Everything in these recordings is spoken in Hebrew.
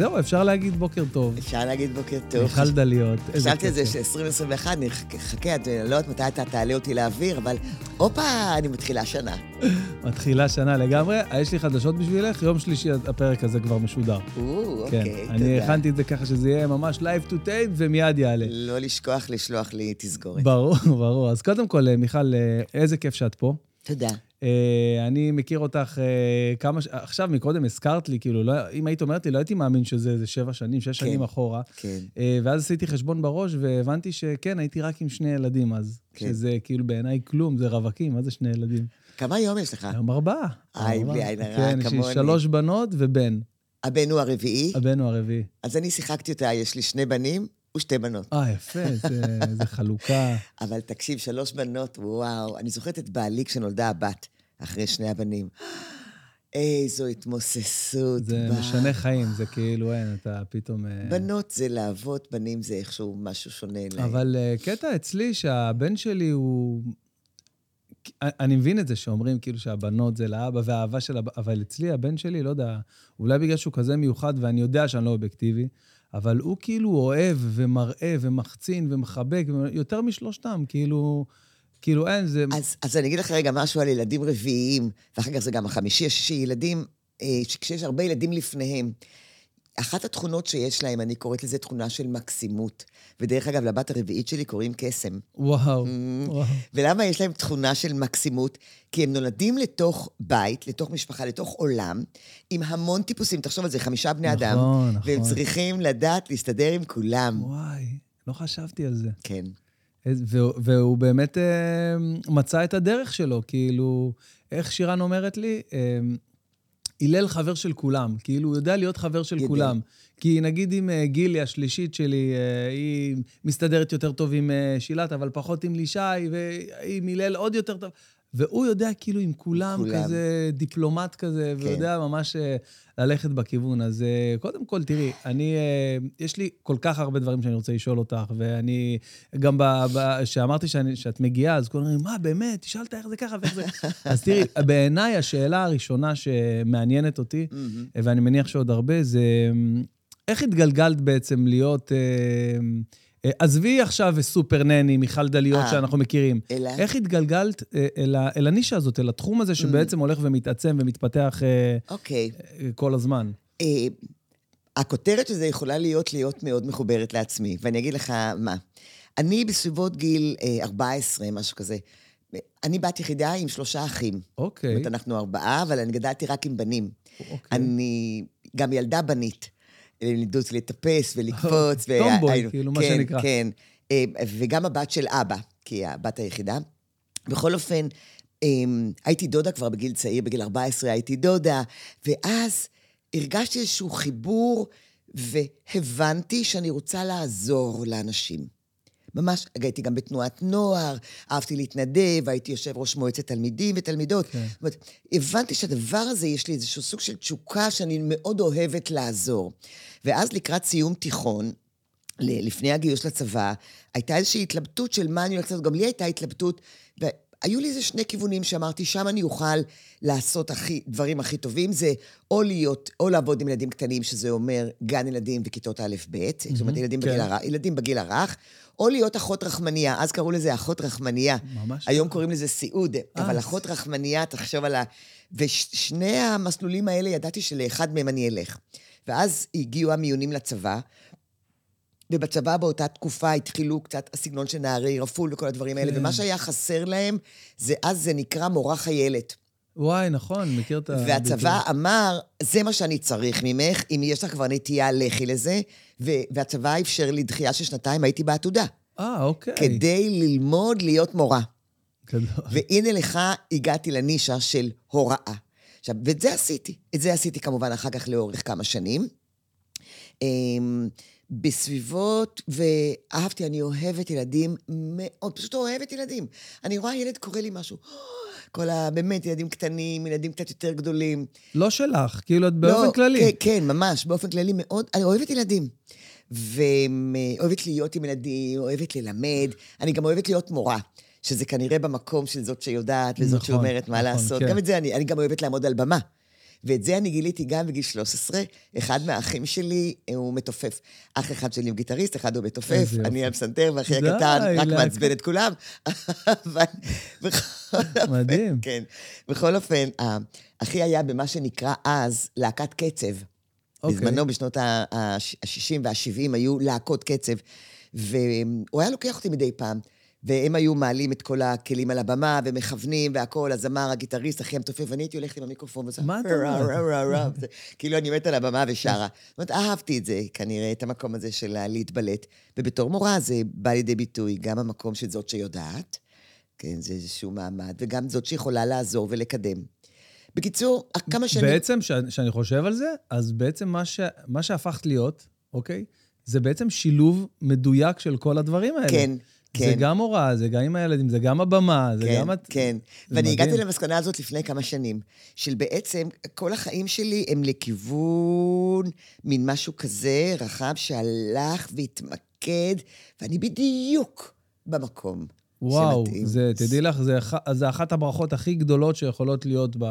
אה, זהו, אפשר להגיד בוקר טוב. אפשר להגיד בוקר טוב. מיכל דליות, חשבתי על זה כיף. ש-2021, אני חכה, את לא יודעת מתי אתה תעלה אותי לאוויר, אבל הופה, אני מתחילה שנה. מתחילה שנה לגמרי. יש לי חדשות בשבילך, יום שלישי הפרק הזה כבר משודר. או, כן, אוקיי, תודה. אני הכנתי את זה ככה שזה יהיה ממש live to tape ומיד יעלה. לא לשכוח לשלוח לי תסגורת. ברור, ברור. אז קודם כל, אה, מיכל, אה, איזה כיף שאת פה. תודה. אה, אני מכיר אותך אה, כמה... ש- עכשיו, מקודם הזכרת לי, כאילו, לא, אם היית אומרת לי, לא הייתי מאמין שזה איזה שבע שנים, שש כן. שנים אחורה. כן. אה, ואז עשיתי חשבון בראש, והבנתי שכן, הייתי רק עם שני ילדים אז. כן. שזה כאילו בעיניי כלום, זה רווקים, מה זה שני ילדים? כמה היום יש לך? היום ארבעה. איי. בלי עין הרע, כן, יש לי כמוני. שלוש בנות ובן, הבן הוא הרביעי, הבן הוא הרביעי. אז אני שיחקתי אותה, יש לי שני בנים ושתי בנות. אה, יפה, זה- זה חלוקה. אבל תקשיב, שלוש בנות, וואו. אני זוכרת את בעלי כשנולדה הבת, אחרי שני הבנים. איזו התמוססות. זה בה. משנה חיים, זה כאילו, אין, אתה פתאום... אה, בנות זה לעבוד, בנים זה איכשהו משהו שונה. להם. אבל אה, קטע אצלי שהבן שלי הוא... אני מבין את זה שאומרים כאילו שהבנות זה לאבא והאהבה של הבן, אבל אצלי הבן שלי, לא יודע, אולי בגלל שהוא כזה מיוחד ואני יודע שאני לא אובייקטיבי, אבל הוא כאילו אוהב ומראה ומחצין ומחבק, יותר משלושתם, כאילו, כאילו אין, זה... אז, אז אני אגיד לך רגע משהו על ילדים רביעיים, ואחר כך זה גם החמישי, השישי, ילדים, אה, כשיש הרבה ילדים לפניהם. אחת התכונות שיש להם, אני קוראת לזה תכונה של מקסימות. ודרך אגב, לבת הרביעית שלי קוראים קסם. וואו, וואו. ולמה יש להם תכונה של מקסימות? כי הם נולדים לתוך בית, לתוך משפחה, לתוך עולם, עם המון טיפוסים. תחשוב על זה, חמישה בני נכון, אדם. נכון. והם צריכים לדעת להסתדר עם כולם. וואי, לא חשבתי על זה. כן. והוא- והוא באמת אה, מצא את הדרך שלו, כאילו, איך שירן אומרת לי? אה, הלל חבר של כולם, כאילו, הוא יודע להיות חבר של יודע. כולם. כי נגיד עם אה, גילי, השלישית שלי, אה, היא מסתדרת יותר טוב עם אה, שילת, אבל פחות עם לישי, ועם הלל עוד יותר טוב. והוא יודע כאילו עם כולם, כולם. כזה דיפלומט כזה, כן. ויודע ממש אה, ללכת בכיוון. אז אה, קודם כל, תראי, אני, אה, יש לי כל כך הרבה דברים שאני רוצה לשאול אותך, ואני, גם כשאמרתי שאת מגיעה, אז כולם אומרים, מה, באמת, תשאלת איך זה ככה ואיך זה... אז תראי, בעיניי השאלה הראשונה שמעניינת אותי, ואני מניח שעוד הרבה, זה איך התגלגלת בעצם להיות... אה, עזבי עכשיו סופר נני, מיכל דליות אה. שאנחנו מכירים. אלא? איך התגלגלת אה, אל, אל הנישה הזאת, אל התחום הזה שבעצם הולך ומתעצם ומתפתח אה, אוקיי. אה, כל הזמן? אה, הכותרת של זה יכולה להיות להיות מאוד מחוברת לעצמי, ואני אגיד לך מה. אני בסביבות גיל אה, 14, משהו כזה. אני בת יחידה עם שלושה אחים. זאת אוקיי. אומרת, אנחנו ארבעה, אבל אני גדלתי רק עם בנים. אוקיי. אני גם ילדה בנית. לימדו אותי לטפס ולקפוץ. טומבוי, כאילו, מה כן, שנקרא. כן, אה, וגם הבת של אבא, כי היא הבת היחידה. בכל אופן, אמ, הייתי דודה כבר בגיל צעיר, בגיל 14 הייתי דודה, ואז הרגשתי איזשהו חיבור, והבנתי שאני רוצה לעזור לאנשים. ממש, הייתי גם בתנועת נוער, אהבתי להתנדב, הייתי יושב ראש מועצת תלמידים ותלמידות. כן. זאת אומרת, הבנתי שהדבר הזה, יש לי איזשהו סוג של תשוקה שאני מאוד אוהבת לעזור. ואז לקראת סיום תיכון, לפני הגיוס לצבא, הייתה איזושהי התלבטות של מה אני הולכת לעשות. גם לי הייתה התלבטות, והיו לי איזה שני כיוונים שאמרתי, שם אני אוכל לעשות הכי, דברים הכי טובים, זה או להיות, או לעבוד עם ילדים קטנים, שזה אומר גן ילדים וכיתות א'-ב', זאת אומרת, ילדים, כן. בגיל הרך, ילדים בגיל הרך, או להיות אחות רחמניה, אז קראו לזה אחות רחמניה. ממש היום קוראים לזה סיעוד, אבל אז. אחות רחמניה, תחשוב על ה... ושני המסלולים האלה, ידעתי שלאחד מהם אני אלך. ואז הגיעו המיונים לצבא, ובצבא באותה תקופה התחילו קצת הסגנון של נערי רפול וכל הדברים האלה, כן. ומה שהיה חסר להם, זה אז זה נקרא מורה חיילת. וואי, נכון, מכיר את ה... והצבא אמר, זה מה שאני צריך ממך, אם יש לך כבר נטייה, לכי לזה, ו- והצבא אפשר לי דחייה של שנתיים, הייתי בעתודה. אה, אוקיי. כדי ללמוד להיות מורה. גדול. והנה לך הגעתי לנישה של הוראה. עכשיו, ואת זה עשיתי. את זה עשיתי כמובן אחר כך לאורך כמה שנים. אמ, בסביבות, ואהבתי, אני אוהבת ילדים מאוד, פשוט אוהבת ילדים. אני רואה ילד קורא לי משהו, כל ה... באמת, ילדים קטנים, ילדים קצת יותר גדולים. לא שלך, כאילו, את באופן לא, כללי. כן, כן, ממש, באופן כללי מאוד. אני אוהבת ילדים. ואוהבת להיות עם ילדים, אוהבת ללמד. אני גם אוהבת להיות מורה, שזה כנראה במקום של זאת שיודעת וזאת נכון, שאומרת מה נכון, לעשות. כן. גם את זה, אני, אני גם אוהבת לעמוד על במה. ואת זה אני גיליתי גם בגיל 13. אחד מהאחים שלי אה, הוא מתופף. אח אחד שלי הוא גיטריסט, אחד הוא מתופף. אני הפסנתר ואחי די, הקטן, רק. מעצבן את כולם. אבל בכל אופן, מדהים. כן. בכל אופן, אחי היה במה שנקרא אז להקת קצב. אוקיי. בזמנו, בשנות ה-60 וה-70, היו להקות קצב. והוא היה לוקח אותי מדי פעם, והם היו מעלים את כל הכלים על הבמה, ומכוונים והכול, הזמר, הגיטריסט, אחי המתופף, ואני הייתי הולכת עם המיקרופון וזה... מה אתה "רה, אומר? רה, רה, רה", זה- כאילו אני עומדת על הבמה ושרה. זאת אומרת, אהבתי את זה, כנראה, את המקום הזה של להתבלט. ובתור מורה זה בא לידי ביטוי, גם המקום של זאת שיודעת, כן, זה איזשהו מעמד, וגם זאת שיכולה לעזור ולקדם. בקיצור, כמה שנים... בעצם, כשאני חושב על זה, אז בעצם מה, ש, מה שהפכת להיות, אוקיי? זה בעצם שילוב מדויק של כל הדברים האלה. כן, זה כן. גם הוראה, זה גם עם הילדים, זה גם הבמה, זה כן, גם... כן. זה ואני מדהים. הגעתי למסקנה הזאת לפני כמה שנים, של בעצם כל החיים שלי הם לכיוון מין משהו כזה רחב שהלך והתמקד, ואני בדיוק במקום וואו, שמתאים. זה, תדעי לך, זה, זה אחת הברכות הכי גדולות שיכולות להיות ב,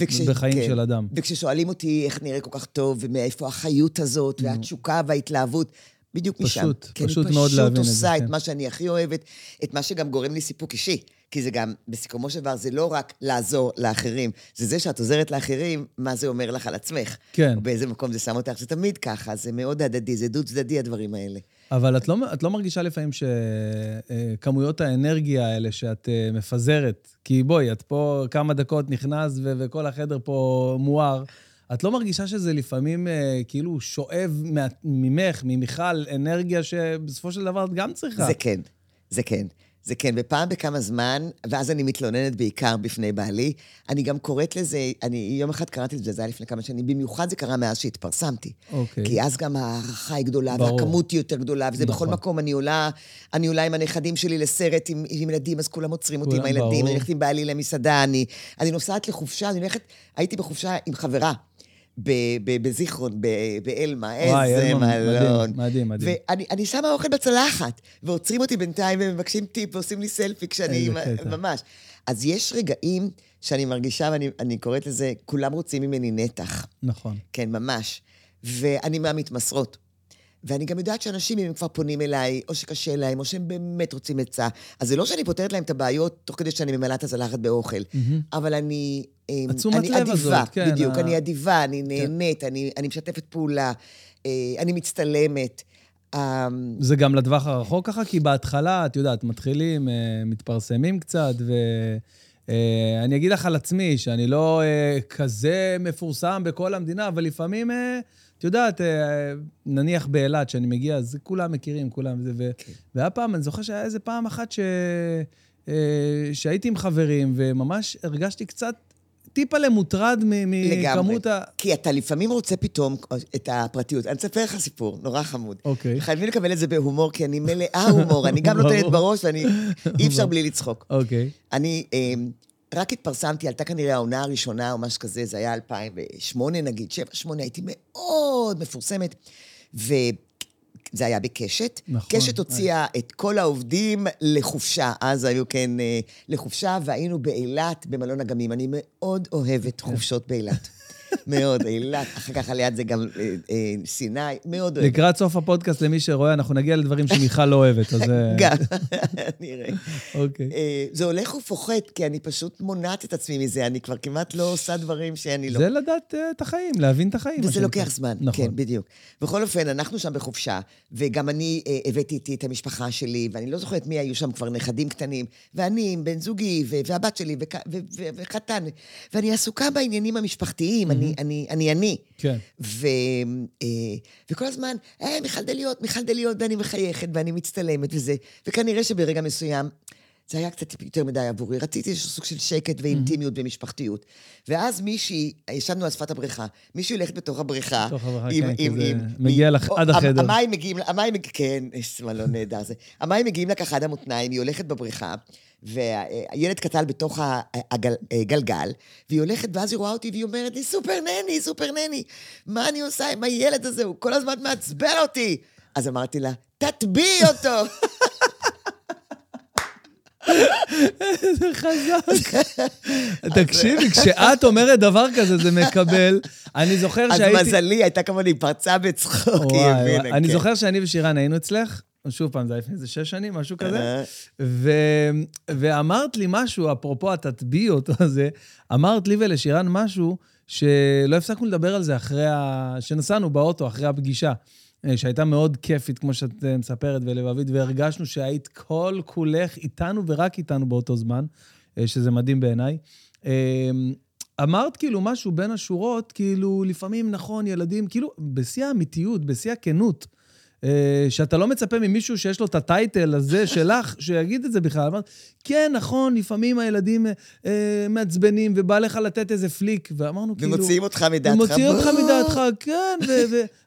וכש- בחיים כן. של אדם. וכששואלים אותי איך נראה כל כך טוב, ומאיפה החיות הזאת, והתשוקה וההתלהבות, בדיוק משם. פשוט, כי פשוט אני מאוד פשוט להבין את זה, עושה את כן. מה שאני הכי אוהבת, את מה שגם גורם לי סיפוק אישי. כי זה גם, בסיכומו של דבר, זה לא רק לעזור לאחרים, זה זה שאת עוזרת לאחרים, מה זה אומר לך על עצמך. כן. או באיזה מקום זה שם אותך, זה תמיד ככה, זה מאוד הדדי, זה דו-צדדי הדברים האלה. אבל את לא, את לא מרגישה לפעמים שכמויות האנרגיה האלה שאת אה, מפזרת, כי בואי, את פה כמה דקות נכנס ו- וכל החדר פה מואר, את לא מרגישה שזה לפעמים אה, כאילו שואב מה, ממך, ממיכל, אנרגיה שבסופו של דבר את גם צריכה? זה כן, זה כן. זה כן, ופעם בכמה זמן, ואז אני מתלוננת בעיקר בפני בעלי. אני גם קוראת לזה, אני יום אחד קראתי את זה, זה היה לפני כמה שנים, במיוחד זה קרה מאז שהתפרסמתי. אוקיי. כי אז גם ההערכה היא גדולה, ברור. והכמות היא יותר גדולה, וזה נכון. בכל מקום, אני עולה, אני עולה עם הנכדים שלי לסרט עם, עם ילדים, אז כולם עוצרים אותי עם הילדים, ברור. אני הולכת עם בעלי למסעדה, אני, אני נוסעת לחופשה, אני הולכת, הייתי בחופשה עם חברה. בזיכרון, באלמה, איזה מלון. מדהים, מדהים. ואני אני שמה אוכל בצלחת, ועוצרים אותי בינתיים ומבקשים טיפ ועושים לי סלפי כשאני... ממש. אז יש רגעים שאני מרגישה, ואני אני קוראת לזה, כולם רוצים ממני נתח. נכון. כן, ממש. ואני מהמתמסרות. ואני גם יודעת שאנשים, אם הם כבר פונים אליי, או שקשה להם, או שהם באמת רוצים עצה, אז זה לא שאני פותרת להם את הבעיות תוך כדי שאני ממלאה את הזלחת באוכל, אבל אני... אמ, התשומת אני לב אדיבה, הזאת, כן, בדיוק, ה- אני אדיבה, אני נהנית, אני, אני משתפת פעולה, אה, אני מצטלמת. אמ, זה גם לטווח הרחוק ככה, כי בהתחלה, את יודעת, מתחילים, אה, מתפרסמים קצת, ואני אגיד לך על עצמי, שאני לא אה, כזה מפורסם בכל המדינה, אבל לפעמים, אה, את יודעת, אה, נניח באילת, שאני מגיע, אז כולם מכירים, כולם, זה, ו... והיה פעם, אני זוכר שהיה איזה פעם אחת ש... אה, שהייתי עם חברים, וממש הרגשתי קצת טיפה למוטרד. מכמות ה... כי אתה לפעמים רוצה פתאום את הפרטיות. אני אספר לך סיפור, נורא חמוד. אוקיי. חייבים לקבל את זה בהומור, כי אני מלאה הומור. אני גם נותנת ברור. בראש, ואני... אי אפשר בלי לצחוק. אוקיי. אני אה, רק התפרסמתי, עלתה כנראה העונה הראשונה או משהו כזה, זה היה 2008 נגיד, 7-8, הייתי מאוד מפורסמת, וזה היה בקשת. נכון. קשת הוציאה את כל העובדים לחופשה, אז היו כן אה, לחופשה, והיינו באילת, במלון אגמים. אני מאוד אוהבת חופשות באילת. מאוד, אילת, אחר כך על יד זה גם אה, אה, סיני, מאוד אוהבת. לקראת סוף הפודקאסט, למי שרואה, אנחנו נגיע לדברים שמיכל לא אוהבת, אז... אה, גם, נראה. אוקיי. אה, זה הולך ופוחת, כי אני פשוט מונעת את עצמי מזה, אני כבר כמעט לא עושה דברים שאני לא... זה לדעת אה, את החיים, להבין את החיים. וזה. לוקח זמן, נכון. כן, בדיוק. בכל אופן, אנחנו שם בחופשה, וגם אני אה, הבאתי איתי את המשפחה שלי, ואני לא זוכרת מי היו שם כבר נכדים קטנים, ואני עם בן זוגי, ו- והבת שלי, וכ- ו- ו- וחתן, ואני עסוקה בעניינים המשפחתיים, אני אני, אני, אני. כן. ו, אה, וכל הזמן, אה, מיכל דליות, מיכל דליות, ואני מחייכת, ואני מצטלמת וזה. וכנראה שברגע מסוים, זה היה קצת יותר מדי עבורי. רציתי איזשהו סוג של שקט ואינטימיות ומשפחתיות. ואז מישהי, ישבנו על שפת הבריכה, מישהי הולכת בתוך הבריכה. בתוך הבריכה, כן, כזה עם- מגיע לך עד החדר. המים מגיעים, המים כן, איזה מלון נהדר זה. המים מגיעים לה ככה עד המותניים, היא הולכת בבריכה, והילד קטל בתוך הגלגל, והיא הולכת, ואז היא רואה אותי, והיא אומרת לי, סופר נני, סופר נני, מה אני עושה עם הילד הזה? הוא כל הזמן מעצבן אותי. אז אמרתי לה, תטביעי אותו. איזה חזק. תקשיבי, כשאת אומרת דבר כזה, זה מקבל. אני זוכר שהייתי... אז מזלי, הייתה כמובן, היא פרצה בצחוק, היא הבינה. אני כן. זוכר שאני ושירן היינו אצלך, שוב פעם, זה היה לפני איזה שש שנים, משהו כזה, אה. ו- ואמרת לי משהו, אפרופו התטביעות הזה, אמרת לי ולשירן משהו שלא הפסקנו לדבר על זה אחרי ה... שנסענו באוטו, אחרי הפגישה, אה, שהייתה מאוד כיפית, כמו שאת אה, מספרת, ולבבית, והרגשנו שהיית כל כולך איתנו ורק איתנו באותו זמן, אה, שזה מדהים בעיניי. אה, אמרת כאילו משהו בין השורות, כאילו, לפעמים נכון, ילדים, כאילו, בשיא האמיתיות, בשיא הכנות, שאתה לא מצפה ממישהו שיש לו את הטייטל הזה שלך, שיגיד את זה בכלל. כן, נכון, לפעמים הילדים אה, אה, מעצבנים, ובא לך לתת איזה פליק, ואמרנו כאילו... ומוציאים אותך מדעתך. ומוציא אותך. מדעתך, כן,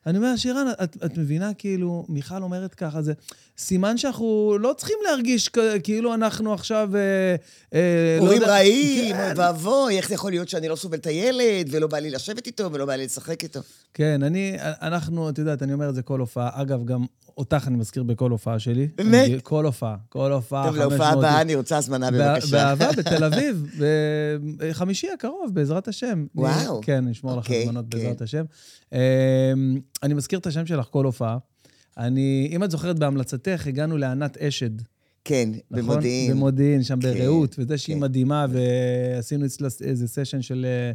ואני אומר, שירן, את, את מבינה, כאילו, מיכל אומרת ככה, זה סימן שאנחנו לא צריכים להרגיש כאילו אנחנו עכשיו... אה, אה, לא הורים יודע- רעים, כן, ואבוי, איך זה יכול להיות שאני לא סובל את הילד, ולא בא לי לשבת איתו, ולא בא לי לשחק איתו. כן, אני, אנחנו, את יודעת, אני אומר את זה כל הופעה. אגב, גם אותך אני מזכיר בכל הופעה שלי. באמת? אני- כל הופעה, כל הופעה, טוב, 500 להופעה הבאה. אני רוצה הזמנה, בבקשה. באהבה, בתל אביב, בחמישי הקרוב, בעזרת השם. וואו. אני- כן, נשמור לך אוקיי, הזמנות כן. בעזרת השם. אמ, אני מזכיר את השם שלך כל הופעה. אני, אם את זוכרת, בהמלצתך הגענו לענת אשד. כן, נכון? במודיעין. במודיעין, שם כן, ברעות, וזה שהיא כן. מדהימה, ועשינו אצלה איזה סשן של אה,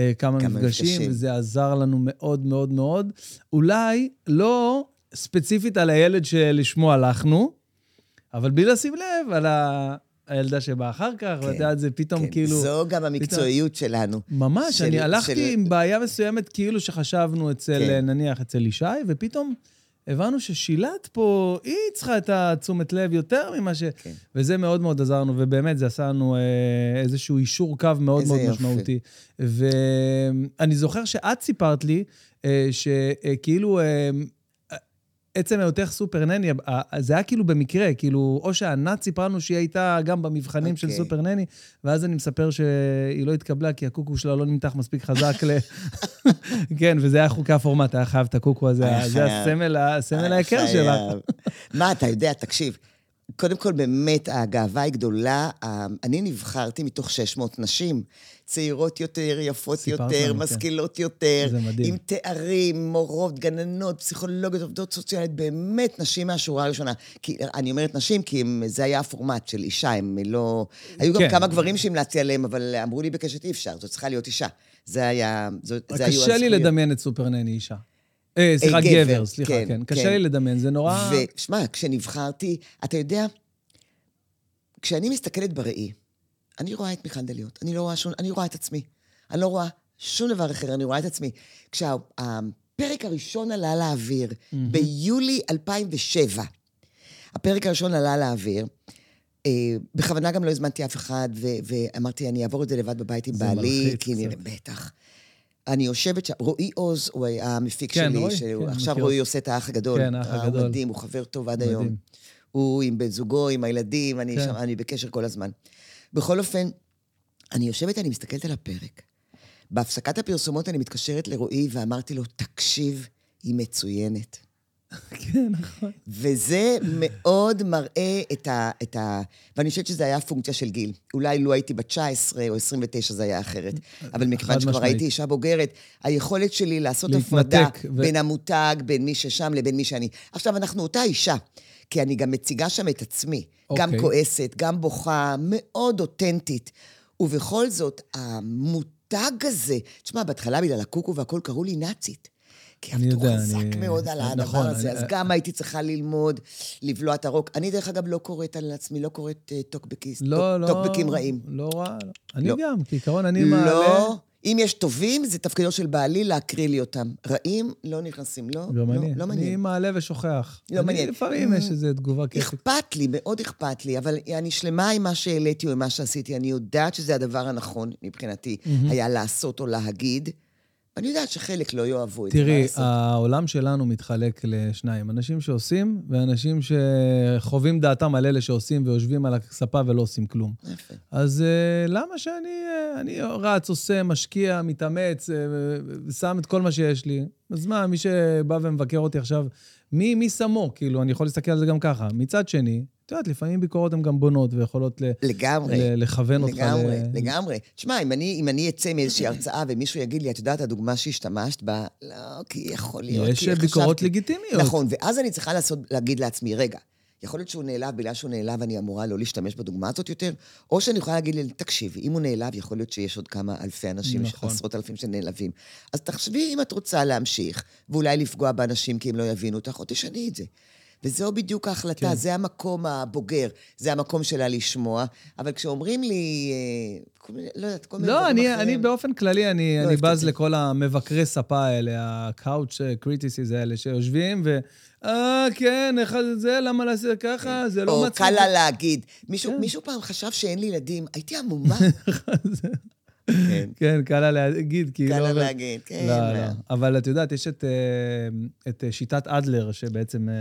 אה, כמה כמה מפגשים, מפגשים. וזה עזר לנו מאוד מאוד מאוד. אולי לא ספציפית על הילד שלשמו הלכנו, אבל בלי לשים לב על ה... הילדה שבאה אחר כך, כן, ואת יודעת, זה פתאום כן, כאילו... זו גם המקצועיות שלנו. ממש, של- אני הלכתי של- עם בעיה מסוימת, כאילו שחשבנו אצל, כן. נניח, אצל ישי, ופתאום הבנו ששילת פה, היא צריכה את התשומת לב יותר ממה ש... כן. וזה מאוד מאוד עזר לנו, ובאמת, זה עשה לנו אה, איזשהו אישור קו מאוד מאוד יופי. משמעותי. ואני זוכר שאת סיפרת לי, אה, שכאילו... אה, עצם היותך סופר נני, אה, זה היה כאילו במקרה, כאילו, או שענת סיפרה לנו שהיא הייתה גם במבחנים של אוקיי. סופר נני, ואז אני מספר שהיא לא התקבלה כי הקוקו שלה לא נמתח מספיק חזק ל... כן, וזה היה חוקי הפורמט, היה חייב את הקוקו הזה, זה. הסמל, הסמל היקר. שלך. מה, אתה יודע, תקשיב, קודם כל, באמת, הגאווה היא גדולה. ה- אני נבחרתי מתוך 600 נשים, צעירות יותר, יפות יותר, כן. משכילות יותר, זה מדהים. עם תארים, מורות, גננות, פסיכולוגיות, עובדות סוציאליות, באמת נשים מהשורה הראשונה. כי, אני אומרת נשים, כי הם, זה היה הפורמט של אישה, הם לא... היו גם כן. כמה גברים שהמלצתי עליהם, אבל אמרו לי בקשת אי אפשר, זאת צריכה להיות אישה. זה היה... זו, זה היו קשה לי הזכויות. לדמיין את סופר נני אישה. אה, סליחה, גבר, גבר, סליחה, כן, כן. קשה כן. לי לדמיין, זה נורא... ושמע, כשנבחרתי, אתה יודע, כשאני מסתכלת בראי, אני רואה את מיכל דליות, אני לא רואה שום, אני רואה את עצמי. אני לא רואה שום דבר אחר, אני רואה את עצמי. כשהפרק הראשון עלה לאוויר, ביולי 2007, הפרק הראשון עלה לאוויר, אה, בכוונה גם לא הזמנתי אף אחד, ו- ואמרתי, אני אעבור את זה לבד בבית עם בעלי, מלחיץ כי נראה. בטח. אני יושבת שם, רועי עוז הוא היה המפיק כן, שלי, רועי, שהוא- כן, עכשיו מכיר רועי עושה את האח הגדול. כן, האח הגדול. הוא מדהים, הוא חבר טוב עד מדהים. היום. הוא עם בן זוגו, עם הילדים, אני, כן. שם, אני בקשר כל הזמן. בכל אופן, אני יושבת, אני מסתכלת על הפרק. בהפסקת הפרסומות אני מתקשרת לרועי ואמרתי לו, תקשיב, היא מצוינת. כן, נכון. וזה מאוד מראה את ה, את ה... ואני חושבת שזה היה פונקציה של גיל. אולי לו הייתי בת 19 או 29 זה היה אחרת. אבל מכיוון שכבר. הייתי אישה בוגרת, היכולת שלי לעשות הפרדה ו- בין המותג, בין מי ששם לבין מי שאני. עכשיו, אנחנו אותה אישה, כי אני גם מציגה שם את עצמי. גם אוקיי. כועסת, גם בוכה, מאוד אותנטית. ובכל זאת, המותג הזה... תשמע, בהתחלה בגלל הקוקו והכול קראו לי נאצית. אני יודע, חזק אני- מאוד על הדבר נכון, הזה, אני- אז גם הייתי צריכה ללמוד לבלוע את הרוק. אני, דרך אגב, לא קוראת על עצמי, לא קוראת אה, טוקבקיסט, לא, טוק- לא... טוקבקים רעים. לא רע. לא. אני לא. גם, כעיקרון אני מעלה... לא, אם יש טובים, זה תפקידו של בעלי להקריא לי אותם. רעים, לא נכנסים, לא, גם לא, אני. לא אני מעניין. מעלה ושוכח. לא אני- מעניין. לפעמים יש Mm, איזו תגובה כיפית. אכפת לי, מאוד אכפת לי, אבל אני שלמה עם מה שהעליתי או עם מה שעשיתי. אני יודעת שזה הדבר הנכון מבחינתי, היה לעשות או להגיד. אני יודעת שחלק לא יאהבו את זה, תראי? העולם שלנו מתחלק לשניים. אנשים שעושים, ואנשים שחווים דעתם על אלה שעושים ויושבים על הספה ולא עושים כלום. יפה. אז אה, למה שאני אה, אני רץ, עושה, משקיע, מתאמץ, אה, שם את כל מה שיש לי? אז מה, מי שבא ומבקר אותי עכשיו, מי, מי שמו? כאילו, אני יכול להסתכל על זה גם ככה. מצד שני, את יודעת, לפעמים ביקורות הן גם בונות ויכולות ל... לגמרי. ל- לכוון אותך לגמרי, ל... לגמרי. תשמע, אם אני, אם אני אצא מאיזושהי הרצאה ומישהו יגיד לי, את יודעת, הדוגמה שהשתמשת בה, לא, כי יכול להיות, יש כי ביקורות חשבתי." לגיטימיות. נכון, ואז אני צריכה לעשות, להגיד לעצמי, רגע, יכול להיות שהוא נעלב, בגלל שהוא נעלב אני אמורה לא להשתמש בדוגמה הזאת יותר, או שאני יכולה להגיד לי, תקשיבי, אם הוא נעלב, יכול להיות שיש עוד כמה אלפי אנשים, נכון. עשרות אלפים שנעלבים. אז תחשבי אם את רוצה להמשיך, ואולי לפגוע באנשים כי הם לא יבינו אותך, או תשני את זה. וזו בדיוק ההחלטה, כן. זה המקום הבוגר, זה המקום שלה לשמוע. אבל כשאומרים לי, אה, לא יודעת, כל מיני לא, דברים אני, אחרים... אני באופן כללי, אני, לא אני בז. לכל המבקרי ספה האלה, ה-couch criticism האלה, שיושבים ו... אה, כן, אחד זה, למה לעשות ככה? זה לא או מצחיק. קל לה להגיד. מישהו, כן. מישהו פעם חשב שאין לי ילדים, הייתי עמומה. כן, כן, קל לה להגיד, כי קל לא... לה עובד. להגיד, כן. לא, מה. לא. אבל את יודעת, יש את, אה, את אה, שיטת אדלר, שבעצם אה,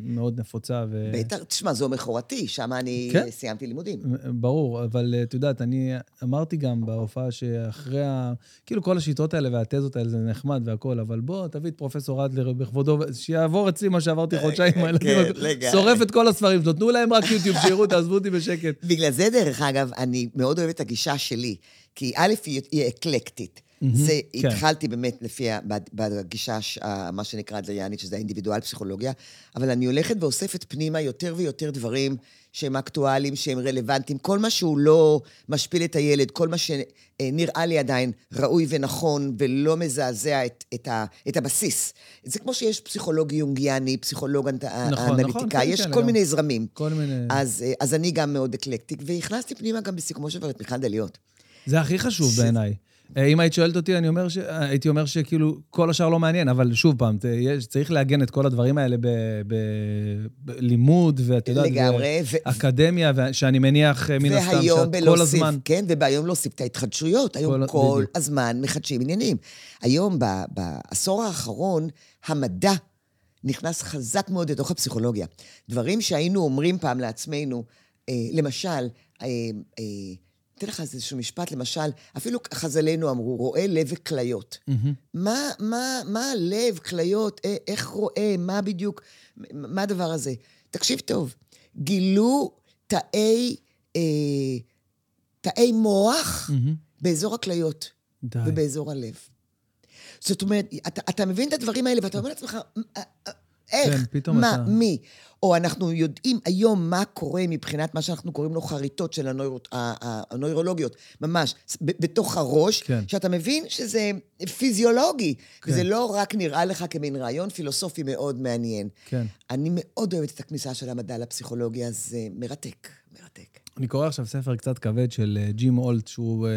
מאוד נפוצה. ו... בטח, תשמע, זו מכורתי, שם אני כן. סיימתי לימודים. ברור, אבל את יודעת, אני אמרתי גם בהופעה שאחרי ה... כאילו, כל השיטות האלה והתזות האלה זה נחמד והכול, אבל בוא, תביא את פרופסור אדלר בכבודו, שיעבור אצלי מה שעברתי חודשיים עם הילדים. כן, לגמרי. שורף את כל הספרים שלו, תנו להם רק יוטיוב, שיראו, תעזבו אותי בשקט. בגלל זה, דרך אגב, אני מאוד אוהבת את הגישה שלי, כי א', היא, היא אקלקטית. זה, כן. התחלתי באמת לפי, בגישה, מה שנקרא אדלריאנית, שזה האינדיבידואל פסיכולוגיה, אבל אני הולכת ואוספת פנימה יותר ויותר דברים שהם אקטואליים, שהם רלוונטיים. כל מה שהוא לא משפיל את הילד, כל מה שנראה לי עדיין ראוי ונכון ולא מזעזע את, את, ה, את הבסיס. זה כמו שיש פסיכולוג יונגיאני, פסיכולוג אנ- נכון, אנליטיקאי, כן, יש כן, כל לגמרי. מיני זרמים. כל מיני... אז, אה, אז אני גם מאוד אקלקטיק, והכנסתי פנימה גם בסיכומו של דבר את מיכל דליות. זה הכי חשוב זה- בעיניי. אה, אם היית שואלת אותי, אני אומר ש... הייתי אומר שכאילו, כל השאר לא מעניין, אבל שוב פעם, צריך לעגן את כל הדברים האלה ב- ב- בלימוד, ואת יודעת, לגמרי, ו- אקדמיה, שאני מניח, אה, מן הסתם, שאת כל הזמן... כן, והיום להוסיף את ההתחדשויות. היום כל- כל. הזמן מחדשים עניינים. היום, ב, בעשור האחרון, המדע נכנס חזק מאוד לתוך הפסיכולוגיה. דברים שהיינו אומרים פעם לעצמנו, אה, למשל, אה, אה, אתן לך איזשהו משפט, למשל, אפילו חז"לינו אמרו, רואה לב וכליות. מהמם. מה, מה, מה הלב, כליות, אה, איך רואה, מה בדיוק, מה הדבר הזה? תקשיב טוב, גילו תאי, אה, תאי מוח מהמם. באזור הכליות די. ובאזור הלב. זאת אומרת, אתה, אתה מבין את הדברים האלה ואתה אומר לעצמך, "אה, אה, איך? כן, פתאום מה? אתה- מי? או אנחנו יודעים היום מה קורה מבחינת מה שאנחנו קוראים לו חריטות של הנוירו, ה- ה- הנוירולוגיות, ממש, בתוך הראש, כן. שאתה מבין שזה פיזיולוגי, כן. וזה לא רק נראה לך כמין רעיון פילוסופי מאוד מעניין. כן. אני מאוד אוהבת את הכניסה של המדע לפסיכולוגיה, זה מרתק, מרתק. אני קורא עכשיו ספר קצת כבד של אה, ג'ים אולט, שהוא אה,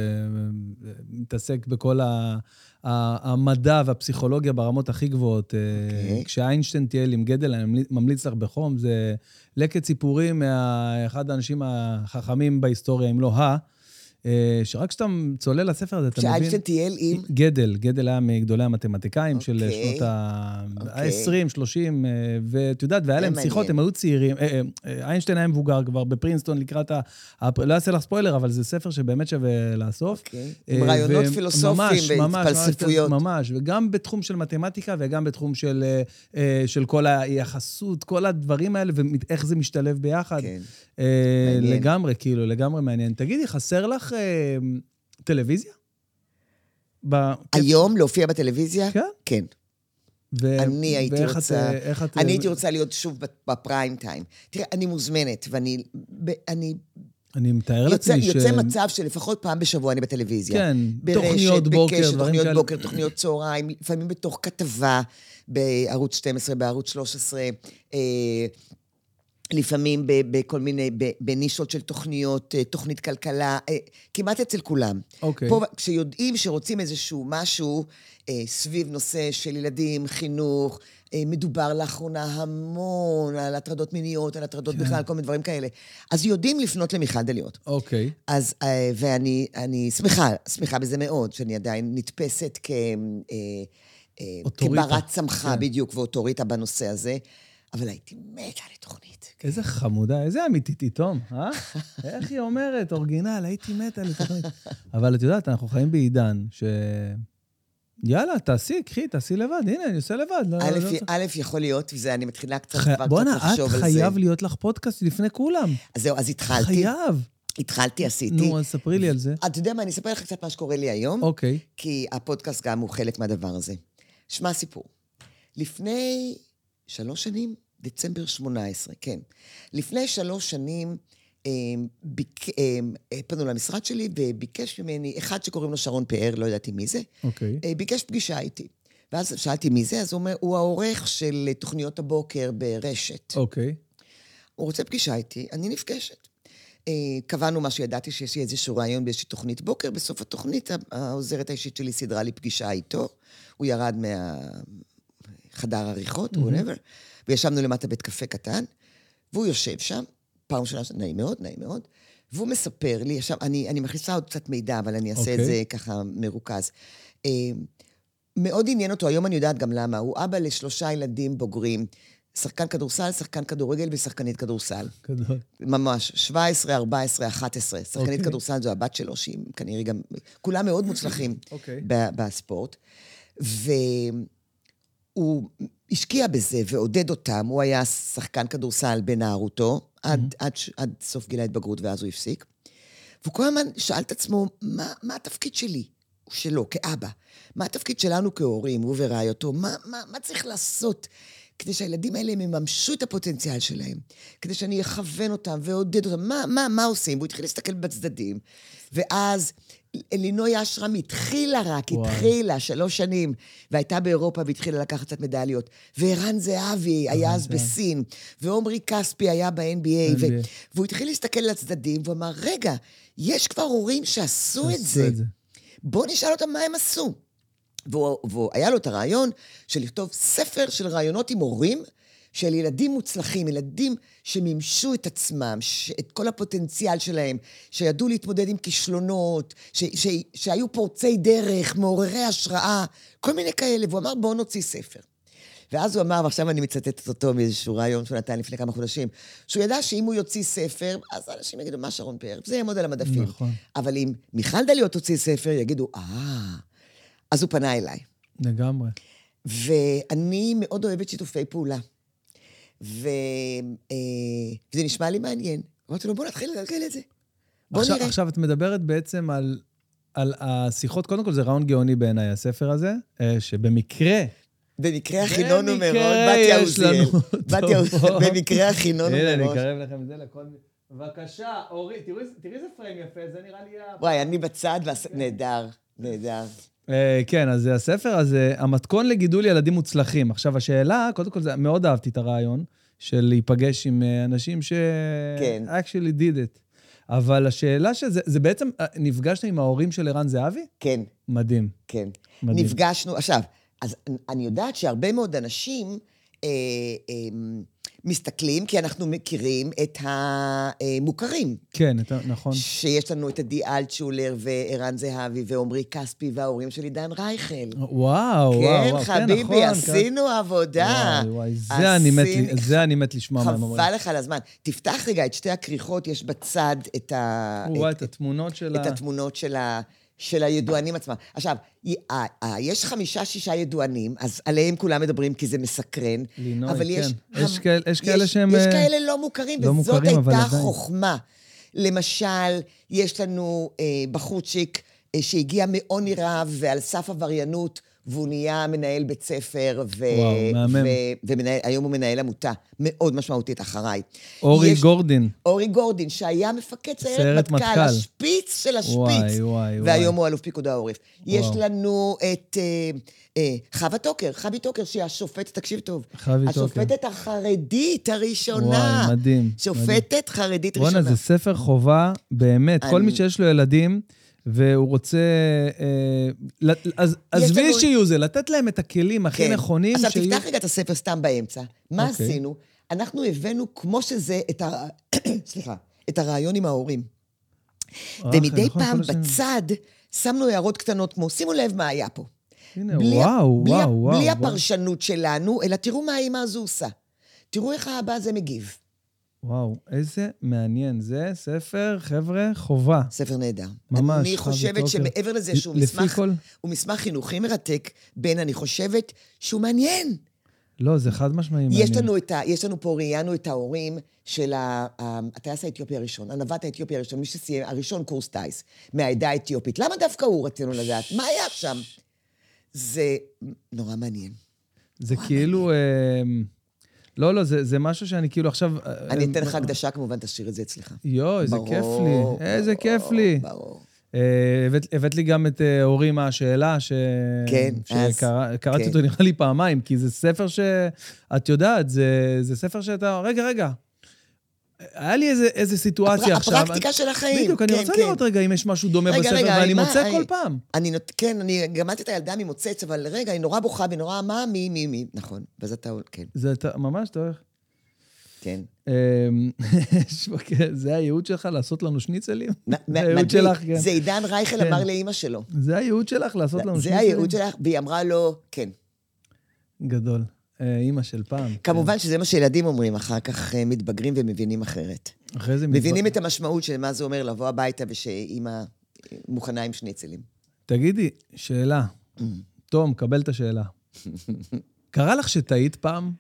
מתעסק בכל ה- ה- המדע והפסיכולוגיה ברמות הכי גבוהות. אה, אוקיי. כשאיינשטיין טייל עם גדל, אני ממליץ- לך בחום, זה לקט סיפורים מאחד האנשים החכמים בהיסטוריה, אם לא ה, אה, שרק כשאתה צולל לספר הזה, אתה מבין... כשאיינשטיין טייל עם... גדל, גדל היה מגדולי המתמטיקאים של אוקיי. שנות ה-20, אוקיי. 30, אה, ואת יודעת, והיה להם שיחות. הם היו צעירים. אה, אה, איינשטיין היה מבוגר כבר בפרינסטון לקראת ה... לא אעשה לך ספוילר, אבל זה ספר שבאמת שווה לאסוף. אוקיי. אה, עם רעיונות פילוסופיים והתפלספויות. ממש, וגם בתחום של מתמטיקה וגם בתחום של, אה, אה, של כל היחסות, כל הדברים האלה, ואיך זה משתלב ביחד. כן. אה. לגמרי, כאילו, לגמרי מעניין. תגידי, חסר לך אה, טלוויזיה? ב- היום להופיע בטלוויזיה? כן? כן. ו- אני הייתי ואיך את, רוצה- אה, איך את... אני הייתי רוצה להיות שוב בפריים טיים. תראה, אני מוזמנת, ואני אני אני מתאר יוצא, לעצמי ש... יוצא מצב שלפחות פעם בשבוע אני בטלוויזיה. כן, ברשת, תוכניות בוקר, בקשת, דברים תוכניות כאלה. בוקר, תוכניות צהריים, לפעמים בתוך כתבה בערוץ 12, בערוץ 13, אה, לפעמים בכל מיני, בנישות של תוכניות, אה, תוכנית כלכלה, אה, כמעט אצל כולם. אוקיי. פה, כשיודעים שרוצים איזשהו משהו אה, סביב נושא של ילדים, חינוך, מדובר לאחרונה המון על הטרדות מיניות, על הטרדות כן. בכלל, כל מיני דברים כאלה. אז יודעים לפנות למיכל דליות. אוקיי. אז, אה, ואני אני שמחה, שמחה בזה מאוד, שאני עדיין נתפסת כ... אוטוריטה. כברת סמכה כן. בדיוק ואוטוריטה בנושא הזה, אבל הייתי מתה לתוכנית. איזה חמודה, איזה אמיתית היא, תום, אה? איך היא אומרת, אורגינל, הייתי מתה לתוכנית. אבל את יודעת, אנחנו חיים בעידן ש... יאללה, תעשי, קחי, תעשי לבד. הנה, אני עושה לבד. לא- א', לא צריך- א', יכול להיות, וזה, אני מתחילה קצת כבר בואנה, קצת את לחשוב על זה. חייב להיות לך פודקאסט לפני כולם. אז זהו, אז התחלתי. חייב. התחלתי, עשיתי. נו, אז ספרי לי על זה. אתה יודע מה, אני אספר לך קצת מה שקורה לי היום, אוקיי. כי הפודקאסט גם הוא חלק מהדבר הזה. שמע סיפור. לפני שלוש שנים, דצמבר 18, כן. לפני שלוש שנים, אה, ביק, אה, אה, פנו למשרד שלי וביקש ממני, אחד שקוראים לו שרון פאר, לא ידעתי מי זה, אוקיי. אה, ביקש פגישה איתי. ואז שאלתי מי זה, אז הוא אומר, הוא העורך של תוכניות הבוקר ברשת. אוקיי. הוא רוצה פגישה איתי, אני נפגשת. אה, קבענו מה שידעתי שיש לי איזשהו רעיון באיזושהי תוכנית בוקר, בסוף התוכנית העוזרת האישית שלי סידרה לי פגישה איתו. הוא ירד מהחדר עריכות, whatever, וישבנו למטה בית קפה קטן, והוא יושב שם, פעם ראשונה, נעים מאוד, נעים מאוד, והוא מספר לי, עכשיו, אני, אני מכניסה עוד קצת מידע, אבל אני אעשה את אוקיי. זה ככה מרוכז. אה, מאוד עניין אותו, היום אני יודעת גם למה, הוא אבא לשלושה ילדים בוגרים, שחקן כדורסל, שחקן כדורגל ושחקנית כדורסל. גדול. ממש, 17, 14, 11. שחקנית אוקיי. כדורסל זו הבת שלו, שהיא כנראה גם... כולם מאוד מוצלחים אוקיי. ב- בספורט. והוא השקיע בזה ועודד אותם. הוא היה שחקן כדורסל בנערותו, עד, עד, ש- עד סוף גיל ההתבגרות, ואז הוא הפסיק. והוא כל הזמן שאל את עצמו, מה, מה התפקיד שלי? שלו, כאבא. מה התפקיד שלנו כהורים, הוא ורעייתו? מה, מה, מה צריך לעשות כדי שהילדים האלה יממשו את הפוטנציאל שלהם? כדי שאני אכוון אותם ואעודד אותם? מה, מה, מה עושים? והוא התחיל להסתכל בצדדים, ואז אלינוי אשרם התחילה רק, וואי. התחילה, שלוש שנים, והייתה באירופה והתחילה לקחת קצת מדליות. וערן זהבי היה אז. בסין, ועומרי כספי היה ב-NBA, ו-. והוא התחיל להסתכל לצדדים, והוא אמר, רגע, יש כבר הורים שעשו את זה. את זה. בואו נשאל אותם מה הם עשו. והוא, והוא, היה לו את הרעיון של לכתוב ספר של רעיונות עם הורים, של ילדים מוצלחים, ילדים שמימשו את עצמם, את כל הפוטנציאל שלהם, שידעו להתמודד עם כישלונות, ש, ש, שהיו פורצי דרך, מעוררי השראה, כל מיני כאלה. והוא אמר, בואו נוציא ספר. ואז הוא אמר, ועכשיו אני מצטטת אותו מאיזשהו רעיון שהוא נתן לפני כמה חודשים, שהוא ידע שאם הוא יוציא ספר, אז אנשים יגידו, מה שרון פאר? זה יעמוד על המדפים. נכון. אבל אם מיכל דליות תוציא ספר, יגידו, אה... אז הוא פנה אליי. לגמרי. ואני מאוד אוהבת שיתופי פעולה. ו... אה, וזה נשמע לי מעניין. אמרתי לו, בוא נתחיל לגלגל את זה. בוא עכשיו, נראה. עכשיו את מדברת בעצם על, על השיחות, קודם כל זה רעיון גאוני בעיניי, הספר הזה, אה, שבמקרה... במקרה הכינון הוא בתיה יש לנו עוזיאל. במקרה הכינון הוא הנה, אני. אקרב לכם את זה לכל... בבקשה, אורי, תראי איזה פריים יפה, זה נראה לי... וואי, אני בצד, נהדר, נהדר. אה, כן, אז הספר הזה, המתכון לגידול ילדים מוצלחים. עכשיו, השאלה, קודם כל, מאוד אהבתי את הרעיון של להיפגש עם אה, אנשים ש... כן. actually did it. אבל השאלה שזה, זה בעצם, אה, נפגשת עם ההורים של ערן זהבי? כן, מדהים. כן. מדהים. נפגשנו, עכשיו, אז אני יודעת שהרבה מאוד אנשים אה, אה, מסתכלים, כי אנחנו מכירים את המוכרים. כן, אתה, נכון. שיש לנו את עדי אלטשולר וערן זהבי ועמרי כספי וההורים של עידן רייכל. וואו, וואו, כן, וואו, חביבי, נכון, עשינו עבודה. וואי, וואי, זה אני מת, עשינו- לי- זה אני מת לשמוע מה הם אומרים. חבל לך על הזמן. תפתח רגע את שתי הכריכות, יש בצד את ה... וואי, את- את התמונות של ה... את התמונות של, ה, של הידוענים עצמם. עכשיו, י- ה- ה- יש חמישה-שישה ידוענים, אז עליהם כולם מדברים כי זה מסקרן. לינוי, אבל כן. יש... יש המ- כאלה- יש כאלה שהם, יש אה, כאלה לא מוכרים, לא וזאת מוכרים, אבל הייתה. חוכמה. למשל, יש לנו אה, בחורצ'יק אה, שהגיע מעוני רב ועל סף עבריינות, והוא נהיה מנהל בית ספר, ו- וואו, מהמם. והיום הוא מנהל עמותה מאוד משמעותית אחריי. אורי יש- גורדין. אורי גורדין, שהיה מפקד סיירת מטכ"ל, מטכ"ל. השפיץ של השפיץ. וואי, וואי, והיום וואי. הוא אלוף פיקוד העורף. יש וואו. לנו את אה, אה, חווה טוקר, חבי טוקר, שהיא השופטת, תקשיב טוב. חוי טוקר. השופטת החרדית הראשונה. וואי, מדהים. שופטת חרדית בואנה, ראשונה. זה ספר חובה, באמת. כל אני- מי שיש לו ילדים, והוא רוצה... אה, אז עזבי לנו- שיהיו זה, לתת להם את הכלים הכי כן. נכונים עכשיו, שיהיו... תפתח רגע את הספר סתם באמצע. מה אוקיי. עשינו? אנחנו הבאנו, כמו שזה, את ה... סליחה, את הרעיון עם ההורים. אה, ומדי נכון, פעם. בצד שמנו הערות קטנות כמו, שימו לב מה היה פה. הנה, בלי, וואו, בלי, וואו, וואו. בלי וואו. הפרשנות שלנו, אלא תראו מה האימא הזו עושה. תראו איך האבא הזה מגיב. וואו, איזה מעניין. זה ספר, חבר'ה, חובה. ספר נהדר. ממש, אני חושבת רוקר. שמעבר לזה שהוא מסמך, כל- הוא מסמך חינוכי מרתק, בין, אני חושבת שהוא מעניין. לא, זה חד משמעי מעניין. יש לנו, את ה, יש לנו פה, ראיינו את ההורים של הטייס האתיופי הראשון, הנווט האתיופי הראשון, מי שסיים, הראשון קורס טיס, מהעדה האתיופית. למה דווקא הוא רצינו לדעת? מה היה שם? זה נורא מעניין. זה כאילו... אה, לא, לא, זה, זה משהו שאני כאילו עכשיו... אה, אני אה, אתן לך הקדשה, כמובן, תשאיר את זה אצלך. יואו, איזה כיף לי. איזה כיף לי. ברור. אה, הבאת- הבאת לי גם את אה, אורי מהשאלה, ש... כן, אז- שקראתי כן. אותו נראה לי פעמיים, כי זה ספר ש... את יודעת, זה, זה ספר שאתה... רגע, רגע. היה לי איזה, איזה סיטואציה הפר- עכשיו. הפרקטיקה של החיים. בדיוק, אני כן, רוצה כן. לראות רגע אם יש משהו דומה רגע, בספר, רגע, ואני מה- מוצא אה, כל פעם. אני נות... כן, אני גמדתי את הילדה ממוצץ, אבל רגע, היא נורא בוכה ונורא, מה, מי, מי, מי, נכון. ואז אתה, כן, זה אתה- ממש, אתה הולך. כן. אמ, יש פה- כן, זה הייעוד שלך לעשות לנו שניצלים? זה הייעוד. שלך, כן. זה עידן רייכל כן. אמר לאימא שלו. זה הייעוד שלך לעשות לנו שניצלים? זה הייעוד שלך, והיא אמרה לו, כן. גדול. אה, אימא של פעם. כמובן שזה מה שילדים אומרים, אחר כך אה, מתבגרים ומבינים אחרת. כן. אחרי זה... מבינים מתבג- את המשמעות של מה זה אומר לבוא הביתה ושאימא אה, מוכנה עם שניצלים. תגידי, שאלה. תום, קבל את השאלה. קרה לך שטעית פעם?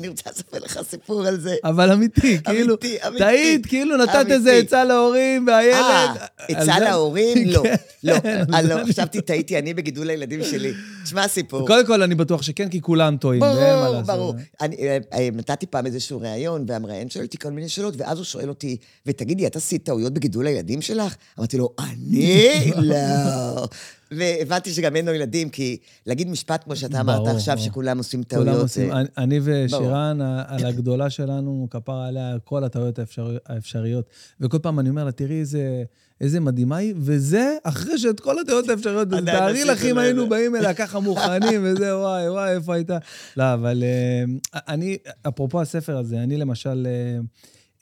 אני רוצה לספר לך סיפור על זה. אבל אמיתי, כאילו, אמיתי. טעית, כאילו נתת. איזה עצה להורים, והילד... אה, עצה להורים? לא. כן, לא, אה, לא, חשבתי, טעיתי אני בגידול הילדים שלי. תשמע סיפור. קודם כל, אני בטוח שכן, כי כולם טועים, ברור. ברור. אני אה, אה, נתתי פעם איזשהו ראיון, והמראיין שואל אותי כל מיני שאלות, ואז הוא שואל אותי, ותגידי, את עשית טעויות בגידול הילדים שלך? אמרתי לו, אני? לא. והבנתי שגם אין לו ילדים, כי להגיד משפט כמו שאתה אמרת עכשיו. שכולם עושים כולם טעויות, עושים, זה- אני- ושירן, על הגדולה שלנו, כפרה עליה, כל הטעויות האפשר- האפשריות. וכל פעם אני אומר לה, תראי איזה... איזה מדהימה היא, וזה אחרי שאת כל הטעויות עדיין תארי לך אם היינו. באים אליה ככה מוכנים, וזה, וואי, וואי, איפה הייתה? לא, אבל אה, אני, אפרופו הספר הזה, אני למשל אה,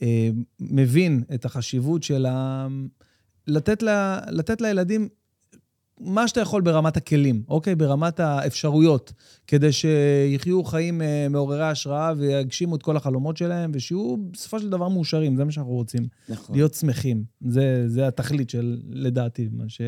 אה, מבין את החשיבות של ה... לתת, לה, לתת לילדים מה שאתה יכול ברמת הכלים, אוקיי? ברמת האפשרויות, כדי שיחיו חיים אה, מעוררי השראה ויגשימו את כל החלומות שלהם, ושיהיו בסופו של דבר מאושרים, זה מה שאנחנו רוצים. נכון. להיות שמחים. זה, זה התכלית של, לדעתי, מה ש...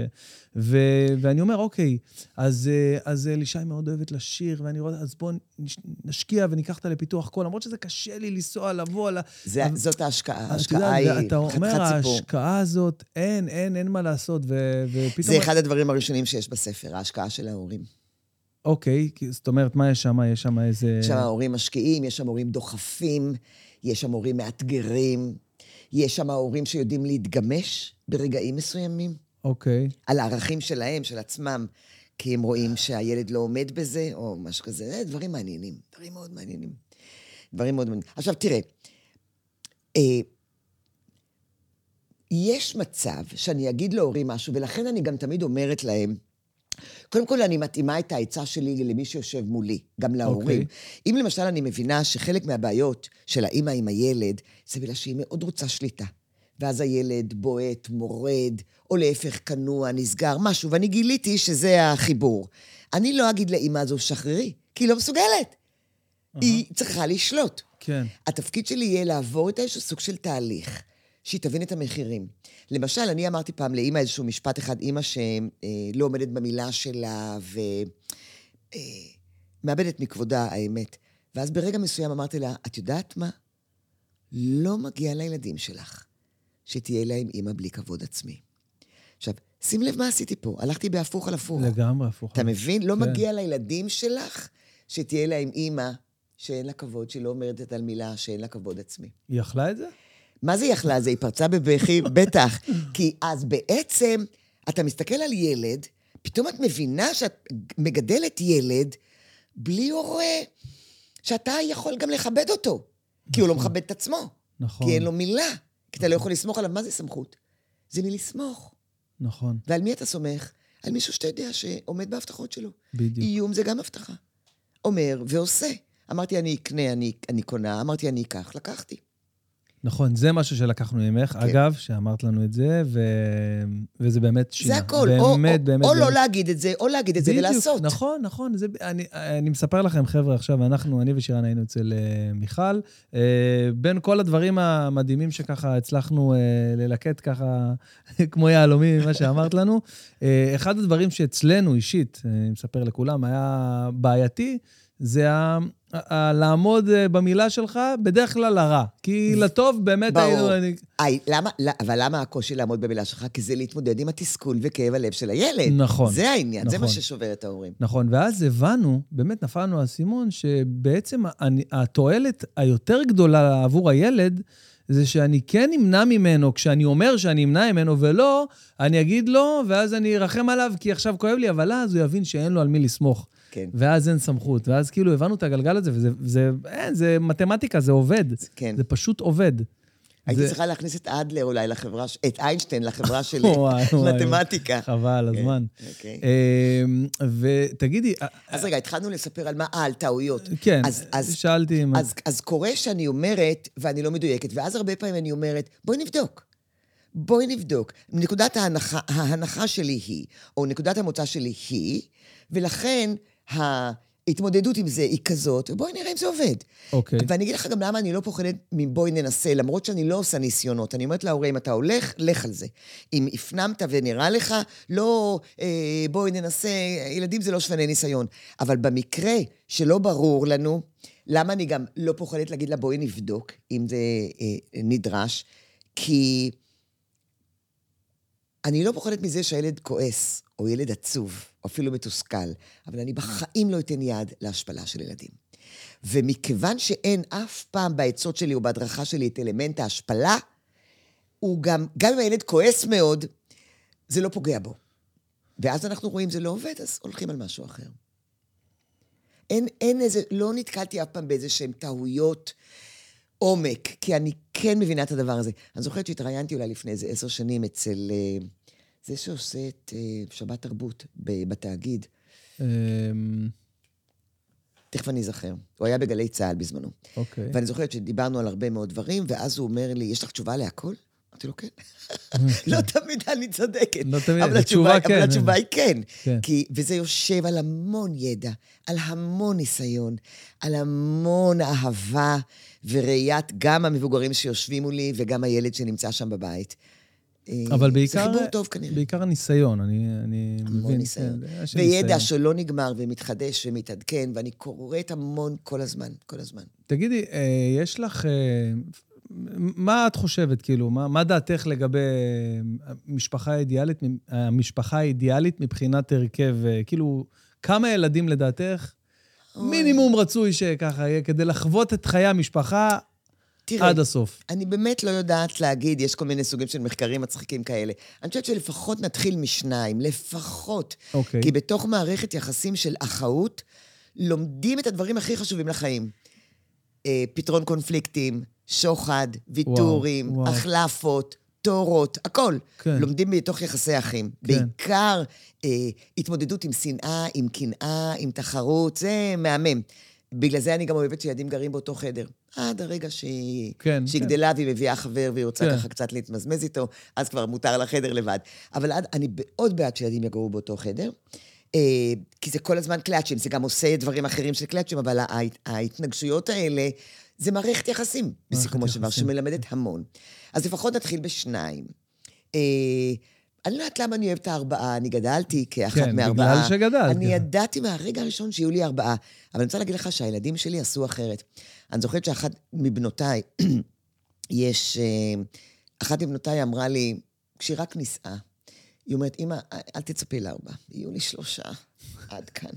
ו, ואני אומר, אוקיי, אז, אה, אז אלישי מאוד אוהבת לשיר, ואני רואה, אז בואו נש- נשקיע וניקח אותה לפיתוח קול, למרות שזה קשה לי לנסוע, לבוא ה... זה- אבל- זאת ההשקעה, ההשקעה היא יודעת, אתה אומר, חתיכת סיפור. ההשקעה הזאת, אין, אין, אין מה לעשות, ו, ופתאום... זה אחד הדברים הראשונים שיש בספר, ההשקעה של ההורים. אוקיי, כי- זאת אומרת, מה יש שם? יש שם איזה... יש שם הורים משקיעים, יש שם הורים דוחפים, יש שם הורים מאתגרים, יש שם הורים שיודעים להתגמש ברגעים מסוימים, אוקיי. על הערכים שלהם, של עצמם, כי הם רואים שהילד לא עומד בזה, או משהו כזה. זה דברים מעניינים, דברים מאוד מעניינים. דברים מאוד מעניינים. עכשיו, תראה, אה, יש מצב שאני אגיד להורים משהו, ולכן אני גם תמיד אומרת להם, קודם כל, אני מתאימה את העצה שלי למי שיושב מולי, גם להורים. אוקיי. אם למשל אני מבינה שחלק מהבעיות של האימא עם הילד, זה בגלל שהיא מאוד רוצה שליטה. ואז הילד בועט, מורד, או להפך, כנוע, נסגר, משהו, ואני גיליתי שזה החיבור. אני לא אגיד לאימא הזו, שחררי, כי היא לא מסוגלת. היא צריכה לשלוט. כן. התפקיד שלי יהיה לעבור איתה איזשהו סוג של תהליך, שהיא תבין את המחירים. למשל, אני אמרתי פעם לאימא איזשהו משפט אחד, אימא שלא עומדת במילה שלה ומאבדת מכבודה, האמת. ואז ברגע מסוים אמרתי לה, את יודעת מה? לא מגיע לילדים שלך שתהיה להם אימא בלי כבוד עצמי. עכשיו, שים לב מה עשיתי פה, הלכתי בהפוך על הפוך. לגמרי הפוך. אתה מבין? לא כן. מגיע לילדים שלך שתהיה להם אימא שאין לה כבוד, שהיא לא אומרת על מילה שאין לה כבוד עצמי. היא אכלה את זה? מה זה יכלה? זה היא פרצה בבכי? בטח. כי אז בעצם, אתה מסתכל על ילד, פתאום את מבינה שאת מגדלת ילד בלי הורה, שאתה יכול גם לכבד אותו. כי הוא לא מכבד את עצמו. נכון. כי אין לו מילה. כי אתה לא יכול לסמוך עליו. מה זה סמכות? זה מלסמוך. נכון, ועל מי אתה סומך? על מישהו שאתה יודע שעומד בהבטחות שלו. בדיוק. איום זה גם הבטחה. אומר ועושה. אמרתי, אני אקנה, אני, אני קונה, אמרתי, אני אקח, לקחתי. נכון, זה משהו שלקחנו ממך, כן. אגב, שאמרת לנו את זה, ו... וזה באמת שינה. זה הכל. באמת, או, באמת, או, באמת. או לא להגיד את זה, או להגיד את זה בדיוק, ולעשות. נכון, נכון. זה, אני, אני מספר לכם, חבר'ה, עכשיו, אנחנו, אני ושירן היינו אצל uh, מיכל. Uh, בין כל הדברים המדהימים שככה הצלחנו uh, ללקט ככה, כמו יהלומים, ממה שאמרת לנו, uh, אחד הדברים שאצלנו אישית, אני מספר לכולם, היה בעייתי, זה ה... לעמוד אה, במילה שלך, בדרך כלל לרע. כי לטוב באמת ברור. היינו... אני- איי, למה, לא- אבל למה הקושי לעמוד במילה שלך? כי זה להתמודד עם התסכול וכאב הלב של הילד. נכון. זה העניין, זה מה נכון. ששובר את ההורים. נכון, ואז הבנו, באמת נפלנו האסימון, שבעצם אני- התועלת היותר גדולה עבור הילד, זה שאני כן אמנע ממנו, כשאני אומר שאני אמנע ממנו, ולא, אני אגיד לו, ואז אני ארחם עליו, כי עכשיו כואב לי, אבל אז הוא יבין שאין לו על מי לסמוך. כן, ואז אין סמכות. ואז כאילו הבנו את הגלגל הזה, וזה, זה, אין, זה מתמטיקה, זה עובד. כן. זה פשוט עובד. הייתי זה- צריכה להכניס את אדלר אולי לחברה, את איינשטיין לחברה שלי, וואי. מתמטיקה. חבל כן, הזמן. אוקיי. אמ, ותגידי, אז רגע, התחלנו לספר על מה? אה, על טעויות. כן, אז- אז- שאלתי אם... אז, אז קורה שאני אומרת, ואני לא מדויקת, ואז הרבה פעמים אני אומרת, בואי נבדוק. בואי נבדוק. נקודת ההנחה, ההנחה שלי היא, או נקודת המוצא שלי היא, ולכן ההתמודדות עם זה היא כזאת, ובואי נראה אם זה עובד. אוקיי. ואני אגיד לך גם למה אני לא פוחדת מבואי ננסה, למרות שאני לא עושה ניסיונות. אני אומרת להורה, אם אתה הולך, לך על זה. אם הפנמת ונראה לך, לא אה, בואי ננסה, ילדים זה לא שווני ניסיון. אבל במקרה שלא ברור לנו, למה אני גם לא פוחדת להגיד לה, בואי נבדוק, אם זה אה, נדרש? כי אני לא פוחדת מזה שהילד כועס, או ילד עצוב, או אפילו מתוסכל, אבל אני בחיים לא אתן יד להשפלה של ילדים. ומכיוון שאין אף פעם בעצות שלי או בהדרכה שלי את אלמנט ההשפלה, הוא גם, גם אם הילד כועס מאוד, זה לא פוגע בו. ואז אנחנו רואים זה לא עובד, אז הולכים על משהו אחר. אין, אין איזה, לא נתקלתי אף פעם באיזה שהן טעויות עומק, כי אני כן מבינה את הדבר הזה. אני זוכרת שהתראיינתי אולי לפני איזה עשר שנים אצל אה, זה שעושה את אה, שבת תרבות בתאגיד. אמ, תכף אני אזכר. הוא היה בגלי צה"ל בזמנו. אוקיי. ואני זוכרת שדיברנו על הרבה מאוד דברים, ואז הוא אומר לי, יש לך תשובה להכל? אמרתי לו, כן. לא תמיד אני צודקת. לא תמיד, אבל התשובה התשובה, כן. אבל התשובה היא כן. כן. כי, וזה יושב על המון ידע, על המון ניסיון, על המון אהבה וראיית גם המבוגרים שיושבים מולי וגם הילד שנמצא שם בבית. אה, אבל בעיקר... זה חיבור טוב כנראה. בעיקר הניסיון, אני, אני מבין. המון ניסיון. כן, וידע ניסיון. שלא נגמר ומתחדש ומתעדכן, ואני קוראת המון כל הזמן, כל הזמן. תגידי, אה, יש לך... אה, מה את חושבת, כאילו, מה, מה דעתך לגבי המשפחה האידיאלית, המשפחה האידיאלית מבחינת הרכב, כאילו, כמה ילדים לדעתך מינימום רצוי שככה יהיה, כדי לחוות את חיי המשפחה תראה, עד הסוף? אני באמת לא יודעת להגיד, יש כל מיני סוגים של מחקרים מצחיקים כאלה. אני חושבת שלפחות נתחיל משניים, לפחות. אוקיי. כי בתוך מערכת יחסים של אחאות, לומדים את הדברים הכי חשובים לחיים. אה, פתרון קונפליקטים, שוחד, ויתורים. החלפות, תורות, הכל. כן. לומדים בתוך יחסי אחים. כן. בעיקר אה, התמודדות עם שנאה, עם קנאה, עם תחרות, זה מהמם. בגלל זה אני גם אוהבת שילדים גרים באותו חדר. עד הרגע שהיא, כן, שהיא כן. גדלה והיא מביאה חבר והיא רוצה כן. ככה קצת להתמזמז איתו, אז כבר מותר לה חדר לבד. אבל עד, אני מאוד בעד שילדים יגורו באותו חדר, אה, כי זה כל הזמן קלאצ'ים, זה גם עושה דברים אחרים של קלאצ'ים, אבל ההת, ההתנגשויות האלה, זה מערכת יחסים, בסיכומו של דבר. שמלמדת המון. אז לפחות נתחיל בשניים. אה, אני לא יודעת למה אני אוהבת את הארבעה, אני גדלתי כאחת כן, מארבעה. בגלל שגדלת, אני כן. ידעתי מהרגע הראשון שיהיו לי ארבעה. אבל אני רוצה להגיד לך שהילדים שלי עשו אחרת. אני זוכרת שאחת מבנותיי, יש... אה, אחת מבנותיי אמרה לי, כשהיא רק נישאה, היא אומרת, אמא, אל תצפי לארבע, יהיו לי שלושה, עד כאן.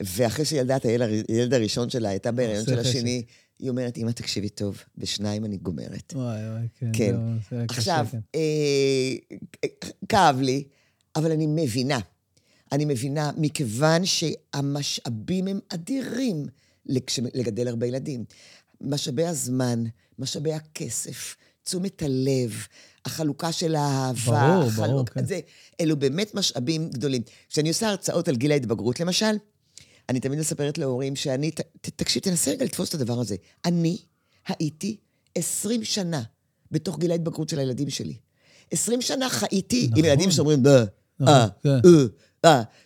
ואחרי שילדה את הילד, הר- הילד הראשון שלה, הייתה בהיריון עושה של. השני, היא אומרת, אמא, תקשיבי טוב, בשניים אני גומרת. וואי, וואי, כן. כן. זה היה קשה, עכשיו, כן. אה, כאב לי, אבל אני מבינה. אני מבינה, מכיוון שהמשאבים הם אדירים לגדל הרבה ילדים. משאבי הזמן, משאבי הכסף, תשומת הלב, החלוקה של האהבה. ברור, ברור, כן. זה, אלו באמת משאבים גדולים. כשאני עושה הרצאות על גיל ההתבגרות, למשל, אני תמיד מספרת להורים שאני, ת, ת, תקשיב, תנסה רגע לתפוס את הדבר הזה. אני הייתי 20 שנה בתוך גיל ההתבגרות של הילדים שלי. 20 שנה חייתי נכון. עם ילדים שאומרים, אה, נכון, אה, כן. אה, אה.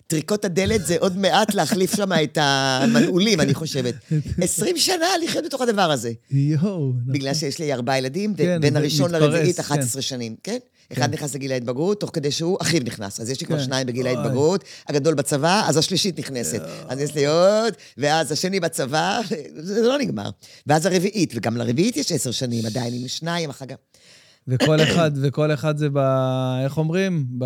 טריקות הדלת זה עוד מעט להחליף שם את המנעולים, אני חושבת. 20 שנה לחיות בתוך הדבר הזה. יואו. נכון. בגלל שיש לי ארבעה ילדים, כן, בין הראשון לרביעית כן. 11 שנים, כן? אחד נכנס לגיל ההתבגרות, תוך כדי שהוא, אחיו נכנס. אז יש לי כבר כן. שניים בגיל. ההתבגרות, הגדול בצבא, אז השלישית נכנסת. אז יש לי עוד, ואז השני בצבא, זה לא נגמר. ואז הרביעית, וגם לרביעית יש עשר שנים, עדיין עם שניים, אחר כך. וכל אחד, וכל אחד זה ב... איך אומרים? ב...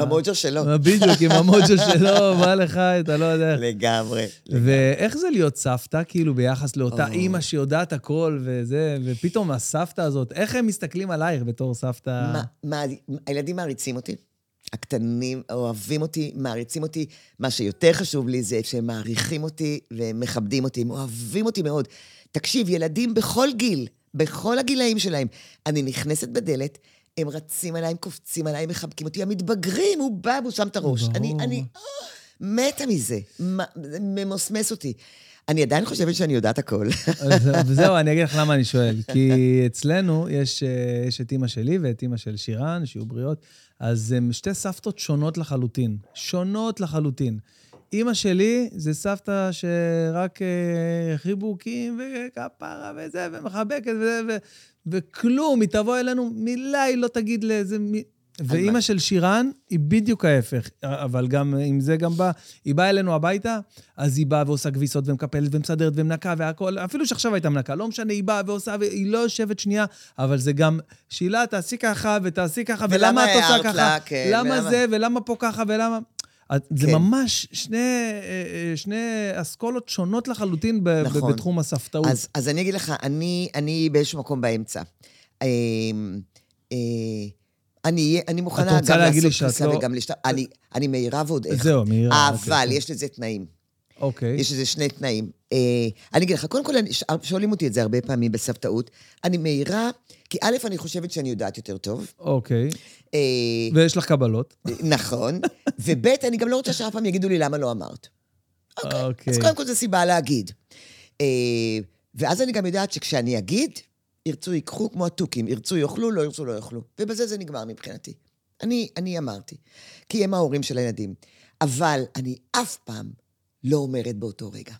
במוג'ו שלו. בדיוק, עם המוג'ו שלו, בא לך, אתה לא יודע. לגמרי. ואיך זה להיות סבתא, כאילו, ביחס לאותה או. אימא שיודעת הכל וזה, ופתאום הסבתא הזאת, איך הם מסתכלים עלייך בתור סבתא? מה, מה, הילדים מעריצים אותי. הקטנים אוהבים אותי, מעריצים אותי. מה שיותר חשוב לי זה שהם מעריכים אותי והם מכבדים אותי, הם אוהבים אותי מאוד. תקשיב, ילדים בכל גיל, בכל הגילאים שלהם, אני נכנסת בדלת, הם רצים עליי, הם קופצים עליי, הם מחבקים אותי, המתבגרים, הוא בא והוא שם את הראש. ברור. אני, אני מתה מזה, ממוסמס אותי. אני עדיין חושבת שאני יודעת הכל. וזהו, אני אגיד לך למה אני שואל. כי אצלנו יש, אה, יש את אימא שלי ואת אימא של שירן, שיהיו בריאות, אז הן שתי סבתות שונות לחלוטין. שונות לחלוטין. אימא שלי זה סבתא שרק אה, חיבוקים וכפרה וזה, ומחבקת וזה, ו, וכלום, היא תבוא אלינו, מילה היא לא תגיד לאיזה... מי... ואימא? של שירן היא בדיוק ההפך, אבל גם עם זה גם בא, היא באה אלינו הביתה, אז היא באה ועושה כביסות ומקפלת ומסדרת ומנקה והכל, אפילו שעכשיו הייתה מנקה, לא משנה, היא באה ועושה, והיא לא יושבת שנייה, אבל זה גם, שילה, תעשי ככה ותעשי ככה, ולמה את עושה ככה? לה? כן, למה ולמה? זה, ולמה פה ככה, ולמה... אז זה כן. ממש שני, אה, אה, שני אסכולות שונות לחלוטין ב- נכון. בתחום הספתאות. אז, אז אני אגיד לך, אני, אני באיזשהו מקום באמצע. אה, אה, אני, אני מוכנה גם לעשות כניסה לא- וגם לשת... אני, אני מהירה ועוד איך. זהו, מהירה. אבל אוקיי. יש לזה תנאים. אוקיי. יש לזה שני תנאים. אה, אני אגיד לך, קודם כל, שואלים אותי את זה הרבה פעמים בסבתאות. אני מהירה, כי א', אני חושבת שאני יודעת יותר טוב. אוקיי. אה, ויש לך קבלות. נכון. וב', אני גם לא רוצה שאף פעם יגידו לי למה לא אמרת. אוקיי. אז קודם כל זו סיבה להגיד. אה, ואז אני גם יודעת שכשאני אגיד, ירצו ייקחו כמו התוכים, ירצו יאכלו, לא ירצו לא יאכלו. ובזה זה נגמר מבחינתי. אני, אני אמרתי, כי הם ההורים של הילדים. אבל אני אף פעם לא אומרת באותו רגע,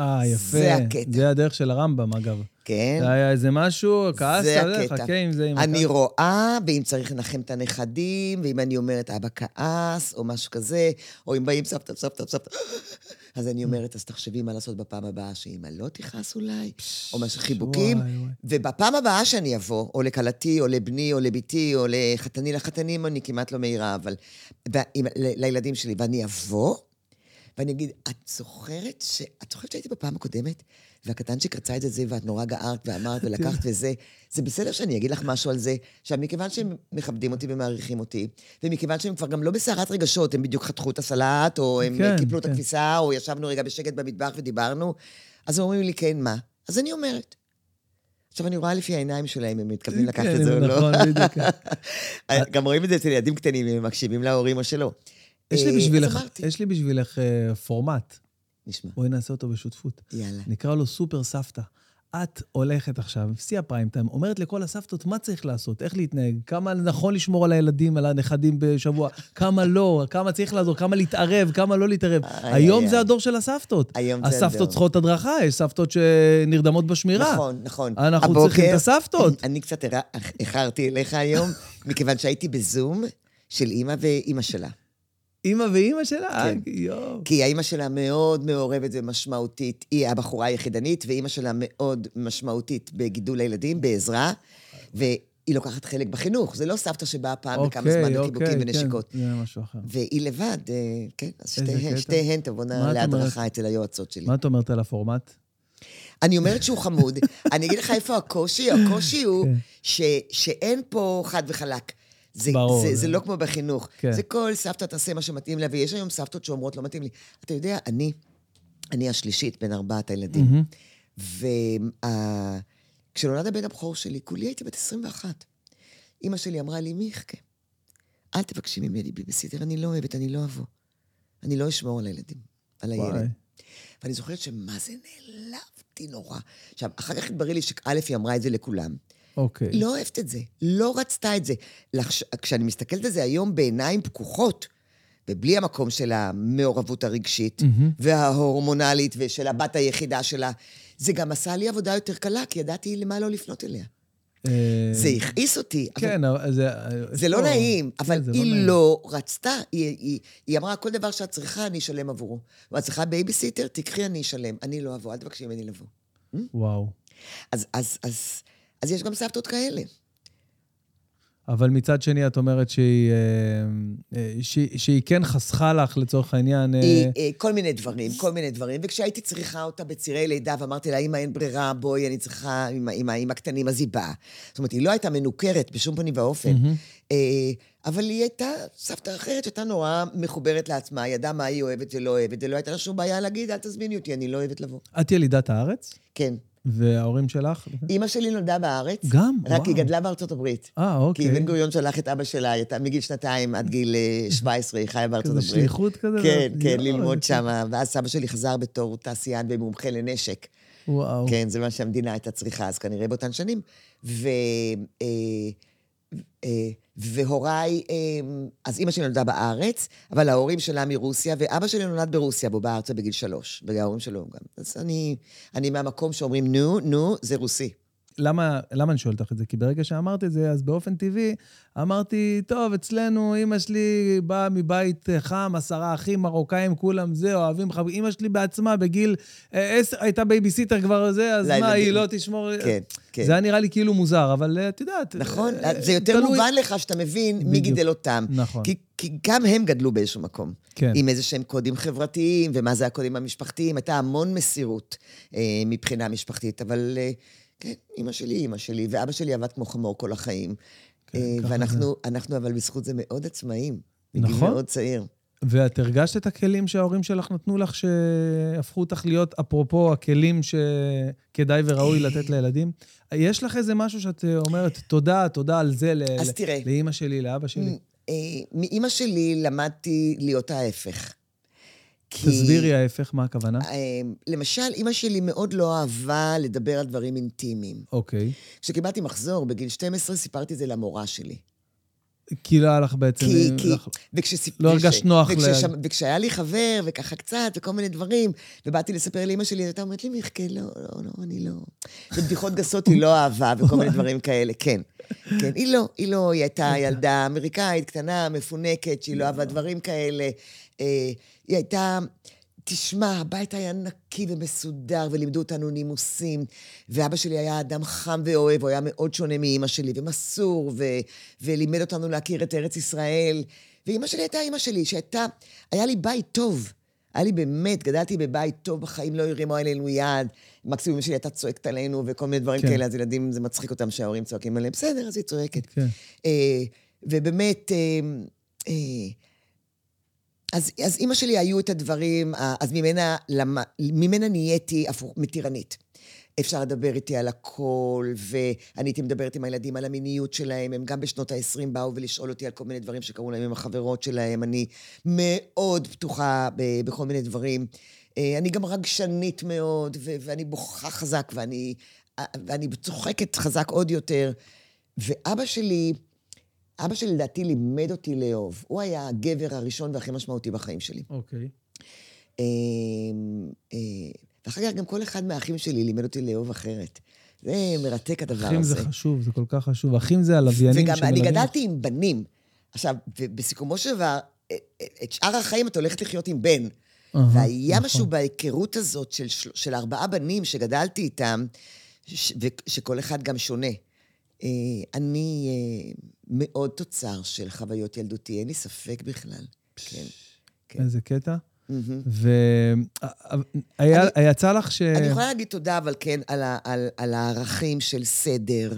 אה, יפה. זה הקטע. זה הדרך של הרמב"ם, אגב. כן? זה היה איזה משהו, זה, הקטע. חכה עם זה, עם אני הכעס. רואה, ואם צריך לנחם את הנכדים, ואם אני אומרת, אבא כעס, או משהו כזה, או אם באים סבתא, סבתא, סבתא, אז אני אומרת, אז תחשבי מה לעשות בפעם הבאה, שאמא לא תכעס אולי, או משהו חיבוקים. ובפעם הבאה שאני אבוא, או לכלתי, או לבני, או לביתי, או לחתני, לחתנים, אני כמעט לא מעירה, אבל... לילדים שלי, ואני אבוא, ואני אגיד, את זוכרת ש... את זוכרת שהייתי בפעם הקודמת, והקטנצ'יק רצה את זה, ואת נורא גערת ואמרת ולקחת וזה, זה בסדר שאני אגיד לך משהו על זה. עכשיו, מכיוון שהם מכבדים אותי ומעריכים אותי, ומכיוון שהם כבר גם לא בסערת רגשות, הם בדיוק חתכו את הסלט, או הם כן, קיפלו את כן. הכביסה, או ישבנו רגע בשקט במטבח ודיברנו, אז הם אומרים לי, כן, מה? אז אני אומרת. עכשיו, אני רואה לפי העיניים שלהם, הם מתכוונים לקחת כן, את זה או לא. נכון, בדיוק. גם רואים את זה אצל ילדים קטנים, אם הם מקשיבים להורים או שלא. יש לי אה, בשבילך. יש לי בשבילך אה, פורמט. נשמע, בואי נעשה אותו בשותפות. יאללה. נקרא לו סופר סבתא. את הולכת עכשיו, שיא הפריים טיים, אומרת לכל הסבתות מה צריך לעשות, איך להתנהג, כמה נכון לשמור על הילדים, על הנכדים בשבוע, כמה לא, כמה צריך לעזור, כמה להתערב, כמה לא להתערב. היום זה. הדור של הסבתות. היום זה הדור. הסבתות צריכות הדרכה, יש סבתות שנרדמות בשמירה. נכון, נכון. אנחנו הבוקר- צריכים את הסבתות. אני קצת איחרתי אליך היום, מכיוון שהייתי בזום של אימא ואימא שלה. אימא ואימא שלה, כן. יואו. כי האימא שלה מאוד מעורבת ומשמעותית. היא הבחורה היחידנית, ואימא שלה מאוד משמעותית בגידול הילדים, בעזרה, והיא לוקחת חלק בחינוך. זה לא סבתא שבאה פעם בכמה זמן לחיבוקים כן, ונשיקות. זה משהו אחר. והיא לבד, אה, כן, אז שתיהן, מה תבואנה להדרכה אצל היועצות שלי. מה את אומרת על הפורמט? אני אומרת שהוא חמוד. אני אגיד לך איפה הקושי, הקושי הוא כן. ש, שאין פה חד וחלק. זה, ברור, זה, זה- לא כמו בחינוך. כן. זה כל סבתא תעשה מה שמתאים לה, ויש היום סבתות שאומרות לא מתאים לי. אתה יודע, אני, אני השלישית בין ארבעת הילדים. מהמם. וכשנולד הבן הבכור שלי, כולי הייתי בת 21. אימא שלי אמרה לי, מיכקה, אל תבקשי ממני ביביסיטר, אני לא אוהבת, אני לא אבוא. אני לא אשמור על הילדים, על וואי. הילד. ואני זוכרת שמה זה נעלבתי נורא. עכשיו, אחר כך התברר לי שא', היא אמרה את זה לכולם. אוקיי. לא אוהבת את זה, לא רצתה את זה. לחש... כשאני מסתכלת על זה היום בעיניים פקוחות, ובלי המקום של המעורבות הרגשית מהמם. וההורמונלית ושל הבת היחידה שלה, זה גם עשה לי עבודה יותר קלה, כי ידעתי למה לא לפנות אליה. אה, זה הכעיס אותי, אבל כן, אבל זה... זה לא נעים, אבל כן, זה היא נעים. לא רצתה. היא, היא, היא אמרה, כל דבר שאת צריכה, אני אשלם עבורו. ואת צריכה בייביסיטר, תקחי, אני אשלם. אני לא אבוא, אל תבקשי ממני לבוא. וואו. אז, אז, יש גם סבתות כאלה. אבל מצד שני, את אומרת שהיא, אה, אה, שהיא, שהיא כן חסכה לך, לצורך העניין... אה, היא, כל מיני דברים, כל מיני דברים. וכשהייתי צריכה אותה בצירי לידה, ואמרתי לה, אמא, אין ברירה, בואי, אני צריכה, עם, עם, הקטנים, אז היא באה. זאת אומרת, היא לא הייתה מנוכרת בשום פנים ואופן. אה, אבל היא הייתה סבתא אחרת שהייתה נורא מחוברת לעצמה, ידעה מה היא אוהבת ולא אוהבת, ולא הייתה לה שום בעיה להגיד, אל תזמיני אותי, אני לא אוהבת לבוא. את ילידת הארץ? כן. וההורים שלך? אימא שלי נולדה בארץ. גם? רק היא וואו. גדלה בארצות הברית. אה, כי אוקיי. בן גוריון שלח את אבא שלה, היא הייתה מגיל שנתיים עד גיל אה, 17, היא חיה בארצות כזה הברית. שליחות כזה? כן, כן, ללמוד שם. ואז סבא שלי חזר בתור תעשיין ומומחה לנשק. וואו. כן, זה מה שהמדינה הייתה צריכה אז כנראה באותן שנים. ו... אה, אה, והוריי, אה, אז אימא שלי נולדה בארץ, אבל ההורים שלה מרוסיה, ואבא שלי נולד ברוסיה, והוא בא ארצה בגיל שלוש, וההורים שלו גם. אז אני, אני מהמקום שאומרים, נו, נו, זה רוסי. למה, למה אני שואל אותך את זה? כי ברגע שאמרת את זה, אז באופן טבעי אמרתי, טוב, אצלנו אימא שלי באה מבית אה, חם, עשרה אחים מרוקאים, כולם זה, אוהבים חברים. אימא שלי בעצמה בגיל אה, עשר, הייתה בייביסיטר כבר זה, אז לילדים. מה, היא לא תשמור... כן, כן. זה היה נראה לי כאילו מוזר, אבל אה, את יודעת... נכון? אה, זה יותר מובן לך שאתה מבין מי בדיוק. גידל אותם. נכון. כי, כי גם הם גדלו באיזשהו מקום. כן. עם איזה שהם קודים חברתיים, ומה זה הקודים המשפחתיים. הייתה המון מסירות אה, מבחינה משפחתית, אבל אה, כן, אימא שלי, אימא שלי, ואבא שלי עבד כמו חמור כל החיים. כן, אה, ואנחנו, אנחנו אבל בזכות זה מאוד עצמאיים. מגיל נכון. מאוד צעיר. ואת הרגשת את הכלים שההורים שלך נתנו לך, שהפכו אותך להיות, אפרופו הכלים שכדאי וראוי לתת לילדים? יש לך איזה משהו שאת אה, אומרת, תודה, תודה על זה. לאימא שלי, לאבא שלי? אה, מאימא שלי למדתי להיות ההפך. כי- תסבירי ההפך, מה הכוונה? אה, למשל, אימא שלי מאוד לא אהבה לדבר על דברים אינטימיים. אוקיי. כשקיבלתי מחזור בגיל 12, סיפרתי את זה למורה שלי. כי לא היה לך בעצם... כי, כי, לך- וכשסיפ... לא הרגשת נוח ל- וכשש... וכשהיה לי חבר, וככה קצת, וכל מיני דברים, ובאתי לספר לאמא שלי, הייתה אומרת לי, מיכקה, לא, לא, לא, אני לא... ובדיחות גסות היא לא אהבה, וכל מיני דברים כאלה, כן. כן, היא לא, היא לא, היא הייתה ילדה אמריקאית, קטנה, מפונקת, שהיא לא אהבה דברים כאלה. אה, היא הייתה... תשמע, הבית היה נקי ומסודר, ולימדו אותנו נימוסים, ואבא שלי היה אדם חם ואוהב, הוא היה מאוד שונה מאימא שלי, ומסור, ו... ולימד אותנו להכיר את ארץ ישראל. ואימא שלי הייתה אימא שלי, שהייתה... היה לי בית טוב. היה לי באמת, גדלתי בבית טוב, בחיים לא הרימו עלינו יד. מקסימום אמא שלי הייתה צועקת עלינו וכל מיני דברים כן. כאלה, אז ילדים, זה מצחיק אותם שההורים צועקים עליהם. בסדר, אז היא צועקת. כן. אה, ובאמת, אה, אה, אז, אז אימא שלי היו את הדברים, אז ממנה, למ, ממנה נהייתי מתירנית. אפשר לדבר איתי על הכל, ואני הייתי מדברת עם הילדים על המיניות שלהם. הם גם בשנות ה-20 באו ולשאול אותי על כל מיני דברים שקרו להם עם החברות שלהם. אני מאוד פתוחה ב- בכל מיני דברים. אה, אני גם רגשנית מאוד, ו- ואני בוכה חזק, ואני, אה, ואני צוחקת חזק עוד יותר. ואבא שלי, אבא שלי לדעתי לימד אותי לאהוב. הוא היה הגבר הראשון והכי משמעותי בחיים שלי. אוקיי. אה, אה, ואחר כך גם כל אחד מהאחים שלי לימד אותי לאהוב אחרת. זה מרתק הדבר אחים הזה. זה חשוב, זה כל כך חשוב. אחים זה הלוויינים וגם אני שמלווים. גדלתי עם בנים. עכשיו, ובסיכומו של דבר, אה, אה, את שאר החיים את הולכת לחיות עם בן. והיה נכון. משהו בהיכרות הזאת של, של, ארבעה בנים שגדלתי איתם, ש, ושכל אחד גם שונה. אה, אני אה, מאוד תוצר של חוויות ילדותי, אין לי ספק בכלל. כן. כן. איזה קטע. ויצא לך ש... אני יכולה להגיד תודה, אבל כן, על, ה, על, על הערכים של סדר,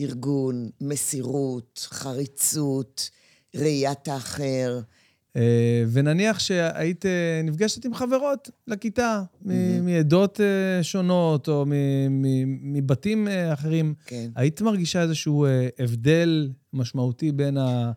ארגון, מסירות, חריצות, ראיית האחר. אה, ונניח שהיית אה, נפגשת עם חברות לכיתה, מ- מעדות אה, שונות, או מבתים אחרים, כן. היית מרגישה איזשהו הבדל משמעותי בין, ה...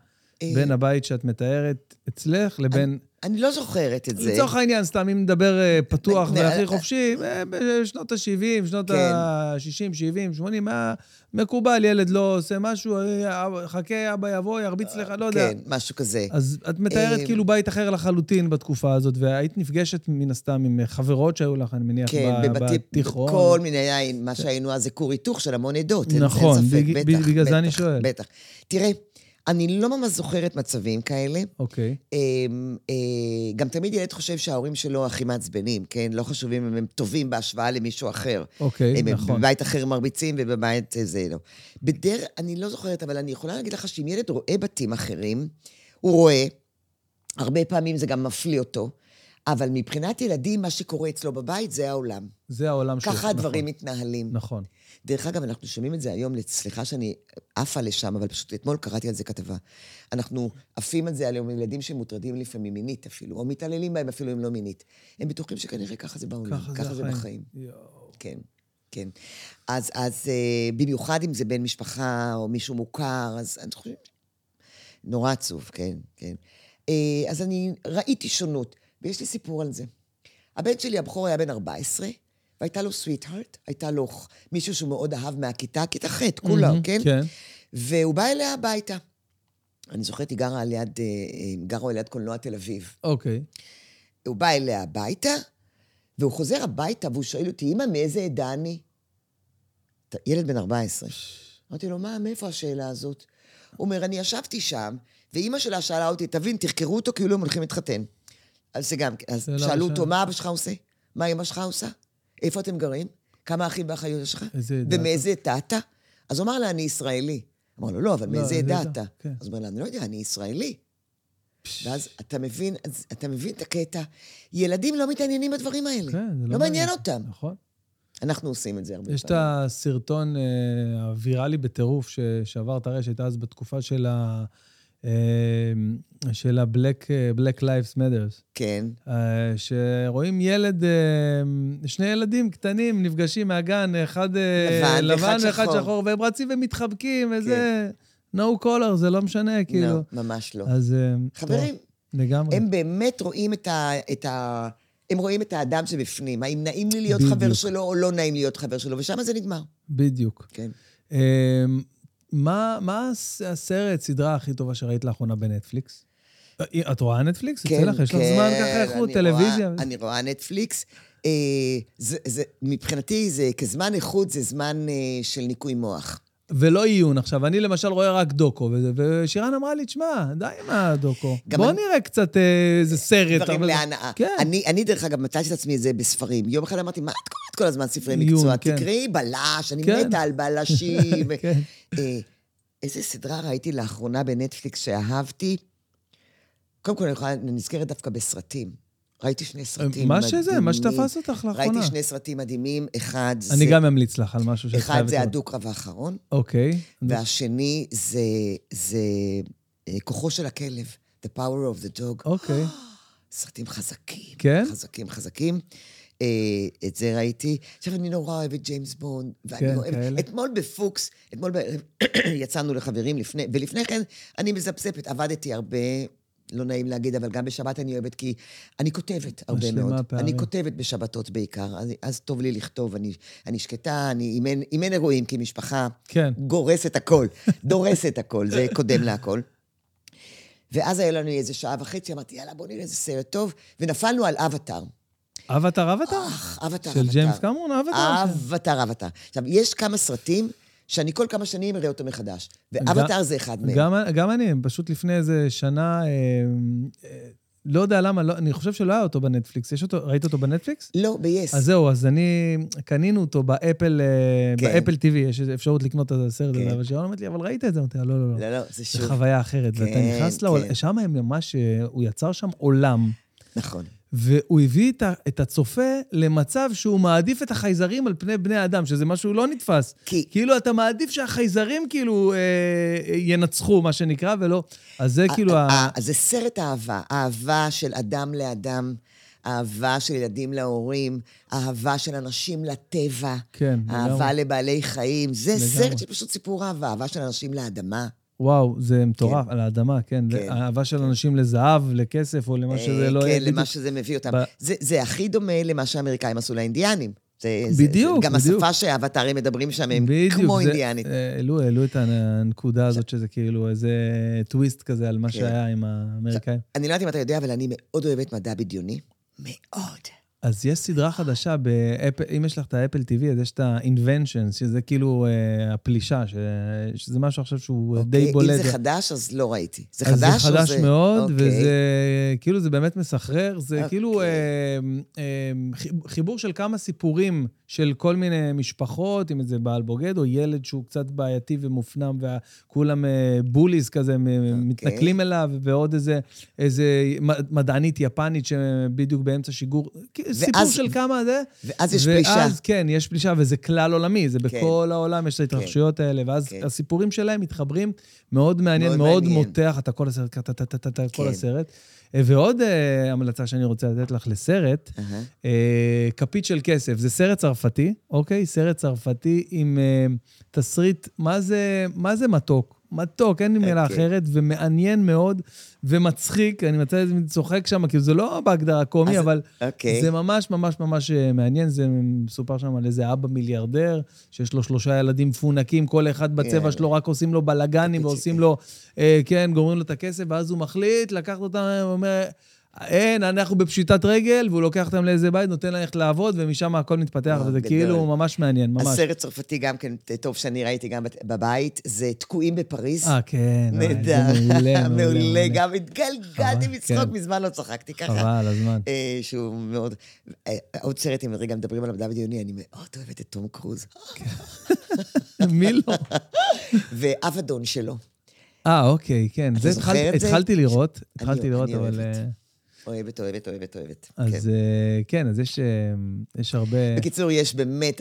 בין הבית שאת מתארת אצלך לבין אני לא זוכרת את זה. לצורך העניין, סתם, אם נדבר אה, פתוח והכי נ- חופשי, אה, בשנות ה-70, שנות כן. ה-60, 70, 80, היה מקובל, ילד לא עושה משהו, אה, חכה, אבא יבוא, ירביץ לך, לא יודע. כן, משהו כזה. אז את מתארת אה, כאילו בית אחר לחלוטין בתקופה הזאת, והיית נפגשת מן הסתם עם חברות שהיו לך, אני מניח, כן. בתיכון. כל מיני, מה שהיינו אז זה כור היתוך של המון עדות. נכון, בגלל זה אני שואל. בטח. תראה, אני לא ממש זוכרת מצבים כאלה. אוקיי. אמ, אה, גם תמיד ילד חושב שההורים שלו הכי מעצבנים, כן? לא חשובים אם הם טובים בהשוואה למישהו אחר. אוקיי, הם נכון. בבית אחר מרביצים ובבית זה לא. בדרך, אני לא זוכרת, אבל אני יכולה להגיד לך שאם ילד רואה בתים אחרים, הוא רואה, הרבה פעמים זה גם מפליא אותו, אבל מבחינת ילדים, מה שקורה אצלו בבית זה העולם. זה העולם שלך. ככה הדברים מתנהלים. נכון. דרך אגב, אנחנו שומעים את זה היום, סליחה שאני עפה לשם, אבל פשוט אתמול קראתי על זה כתבה. אנחנו עפים על זה היום ילדים שמוטרדים לפעמים מינית אפילו, או מתעללים בהם אפילו אם לא מינית. הם בטוחים שכנראה ככה זה בעולם, ככה ככה זה זה. בחיים. יואו. כן, כן. אז, אז אה, במיוחד אם זה בן משפחה או מישהו מוכר, אז אני חושבת... נורא עצוב, כן, כן. אה, אז אני ראיתי שונות, ויש לי סיפור על זה. הבן שלי, הבכור, היה בן 14, והייתה לו סוויט-הארט, הייתה לו מישהו שהוא מאוד אהב מהכיתה, כיתה ח', כולה, מהמם, כן? כן. והוא בא אליה הביתה. אני זוכרת, היא גרה על יד, אה, אה, גרה על יד קולנוע תל אביב. אוקיי. הוא הוא בא אליה הביתה, והוא חוזר הביתה, והוא שואל אותי, אמא, מאיזה עדה אני? ילד בן 14. אמרתי לו, מה, מאיפה השאלה הזאת? הוא אומר, אני ישבתי שם, ואימא שלה שאלה אותי, תבין, תחקרו אותו כאילו הם הולכים להתחתן. אז זה גם, אז שאלו אותו. מה אבא שלך עושה? מה אמא שלך עושה? איפה אתם גרים? כמה אחים ואחיות יש לך? איזה עדה? ומאיזה עדה אתה? אז הוא אמר לה, אני ישראלי. אמר לו, לא, אבל לא, מאיזה איזה עדה? אתה? כן. אז הוא אומר לה, אני לא יודע, אני ישראלי. ואז אתה מבין, אתה מבין את הקטע. ילדים לא מתעניינים בדברים האלה. כן, זה לא מעניין אותם. נכון. אנחנו עושים את זה הרבה יש את פעמים. הסרטון אה, הוויראלי בטירוף ששבר את הרשת אז בתקופה של ה... אה, של ה-Black אה, Black Lives Matters. כן, אה, שרואים ילד, אה, שני ילדים קטנים נפגשים מהגן, אחד אה, לבן לבן ואחד שחור. שחור, והם רצים ומתחבקים, וזה no color, זה לא משנה, כאילו. לא, ממש לא. אז... חברים, טוב, לגמרי. הם באמת רואים את ה... את ה... הם רואים את האדם שבפנים, האם נעים לי להיות בדיוק. חבר שלו או לא נעים להיות חבר שלו, ושם זה נגמר. בדיוק. כן. מה, מה הס- הסרט, סדרה הכי טובה שראית לאחרונה בנטפליקס? אה, את רואה נטפליקס? כן, לך? יש לך זמן כן, ככה איכות, טלוויזיה? רואה, אני רואה נטפליקס. אה, זה, זה, מבחינתי, זה כזמן איכות, זה זמן אה, של ניקוי מוח. ולא עיון. עכשיו, אני למשל רואה רק דוקו, ושירן אמרה לי, תשמע, די עם הדוקו. בוא אני- נראה קצת אה, איזה סרט. דברים הרבה- להנאה. כן. אני, אני, דרך אגב, מצאתי את עצמי את זה בספרים. יום אחד אמרתי, מה את קוראת כל הזמן ספרי עיון, מקצוע? כן. תקראי בלש, אני כן. מתה על בלשים. כן. אה, איזה סדרה ראיתי לאחרונה בנטפליקס שאהבתי? קודם כל, אני יכולה- אני נזכרת דווקא בסרטים. ראיתי שני סרטים מה מדהימים. שזה, מה שתפס אותך לאחרונה. ראיתי שני סרטים מדהימים. אחד זה... אני גם אמליץ לך על משהו שאת אחד חייבת זה לראות. הדו-קרב האחרון, אוקיי. והשני זה, זה אה, כוחו של הכלב, The Power of the Dog. אוקיי. סרטים חזקים. כן? חזקים, חזקים. אה, את זה ראיתי. עכשיו, אני נורא אוהבת ג'יימס בונד. ואני כן, אוהבת... כאלה. אתמול בפוקס, אתמול בערב, יצאנו לחברים לפני, ולפני כן אני מזפזפת, עבדתי הרבה, לא נעים להגיד, אבל גם בשבת אני אוהבת, כי אני כותבת הרבה מאוד. פערים. אני כותבת בשבתות בעיקר, אז, אז טוב לי לכתוב, אני, אני שקטה, אני, אם, אין, אם אין אירועים, כי משפחה כן. גורסת הכל, דורסת הכל, זה קודם להכל. ואז היה לנו איזה שעה וחצי, אמרתי, יאללה, בוא נראה איזה סרט טוב, ונפלנו על אבטאר. אבטר, אבטר? אך, אבטאר, של אבטאר. ג'יימס קמרון, אבטר? אבטאר, אבטאר. עכשיו, יש כמה סרטים שאני כל כמה שנים אראה אותם מחדש, ואבטאר זה אחד מהם. גם, גם אני, פשוט לפני איזה שנה, אה, אה, לא יודע למה, לא, אני חושב שלא היה אותו בנטפליקס. יש אותו, ראית אותו בנטפליקס? לא, ב-yes. אז זהו, אז אני, קנינו אותו באפל, אה, כן. באפל TV, יש אפשרות לקנות את הסרט הזה, כן. אבל שירון אומרת לי, אבל ראית את זה? אמרתי לה, לא, לא, לא. לא, לא, זה זה שוב. חוויה אחרת, ואתה כן, נכנס לעולם, כן. שם הם ממש, אה, הוא יצר שם עולם, נכון. והוא הביא את הצופה למצב שהוא מעדיף את החייזרים על פני בני אדם, שזה משהו לא נתפס. כי- כאילו, אתה מעדיף שהחייזרים כאילו אה, ינצחו, מה שנקרא, ולא... אז זה כאילו. ה- ה- זה סרט אהבה, אהבה של אדם לאדם, אהבה של ילדים להורים, אהבה של אנשים לטבע, כן, אהבה לגמרי. לבעלי חיים. זה לגמרי. סרט שפשוט סיפור אהבה, אהבה של אנשים לאדמה. וואו, זה מטורף, על האדמה, כן. כן. זה אהבה של אנשים לזהב, לכסף, או למה שזה לא כן, יהיה. למה בדיוק. שזה מביא אותם. ב- זה, זה הכי דומה למה שהאמריקאים עשו לאינדיאנים. זה, זה, בדיוק, גם בדיוק. השפה שהאבטרים מדברים שם הם בדיוק, כמו זה- אינדיאנית. אה, העלו, העלו את הנקודה הזאת, שזה כאילו איזה טוויסט כזה על מה כן. שהיה עם האמריקאים. אני לא יודעת אם אתה יודע, אבל אני מאוד אוהבת מדע בדיוני. מאוד. אז יש סדרה חדשה באפל, אם יש לך את האפל TV, אז יש את ה-Inventions, שזה כאילו אה, הפלישה, ש, שזה משהו עכשיו שהוא די אוקיי, בולט. אם זה חדש, אז לא ראיתי. זה אז חדש זה או חדש מאוד, אוקיי. וזה כאילו, זה באמת מסחרר. זה אוקיי. כאילו אה, אה, חיב- חיבור של כמה סיפורים של כל מיני משפחות, אם זה בעל בוגד או ילד שהוא קצת בעייתי ומופנם, וכולם אה, בוליז כזה, אוקיי. מתנכלים אליו, ועוד איזה, איזה מדענית יפנית שבדיוק באמצע שיגור. סיפור של כמה זה. ואז יש פלישה. ואז, כן, יש פלישה, וזה כלל עולמי, זה בכל העולם, יש את ההתרחשויות האלה, ואז כן. הסיפורים שלהם מתחברים, מאוד מעניין, מאוד מאוד מעניין. מותח, אתה כל הסרט, טה-טה-טה-טה, כל כן. הסרט. אה, ועוד אה, המלצה שאני רוצה לתת לך לסרט, אהה. אה, כפית של כסף, זה סרט צרפתי, אוקיי? סרט צרפתי עם אה, תסריט, מה זה, מה זה מתוק? מתוק, אין לי מילה אוקיי. אחרת, ומעניין מאוד, ומצחיק, אני מצא את זה צוחק שם, כאילו זה לא בהגדרה קומי, אז- אבל אוקיי. זה ממש ממש ממש אה, מעניין, זה מסופר שם על איזה אבא מיליארדר, שיש לו שלושה ילדים מפונקים, כל אחד בצבע יאללה. שלו, רק עושים לו בלאגנים ועושים לו, אה, כן, גומרים לו את הכסף, ואז הוא מחליט לקחת אותם, הוא אומר, אין, אנחנו בפשיטת רגל, והוא לוקח אותם לאיזה בית, נותן להם ללכת לעבוד, ומשם הכל מתפתח, וואו, וזה. כאילו ממש מעניין, ממש. הסרט צרפתי גם כן, טוב שאני ראיתי גם בבית, זה תקועים בפריז. אה, כן, נהדר. מעולה, מעולה. גם התגלגלתי מצחוק, כן. מזמן לא צחקתי ככה. חבל הזמן. אה, שהוא מאוד... אה, עוד סרט, אם רגע מדברים על המדע בדיוני, אני מאוד אוהבת את תום קרוז. מי לא? ואבדון שלו. אה, אוקיי, כן. זה התחלתי- לראות, התחלתי לראות, אבל... אוהבת. אוהבת, אוהבת, אוהבת, אוהבת. כן. אז אה, כן, אז יש, אה, יש הרבה... בקיצור, יש באמת,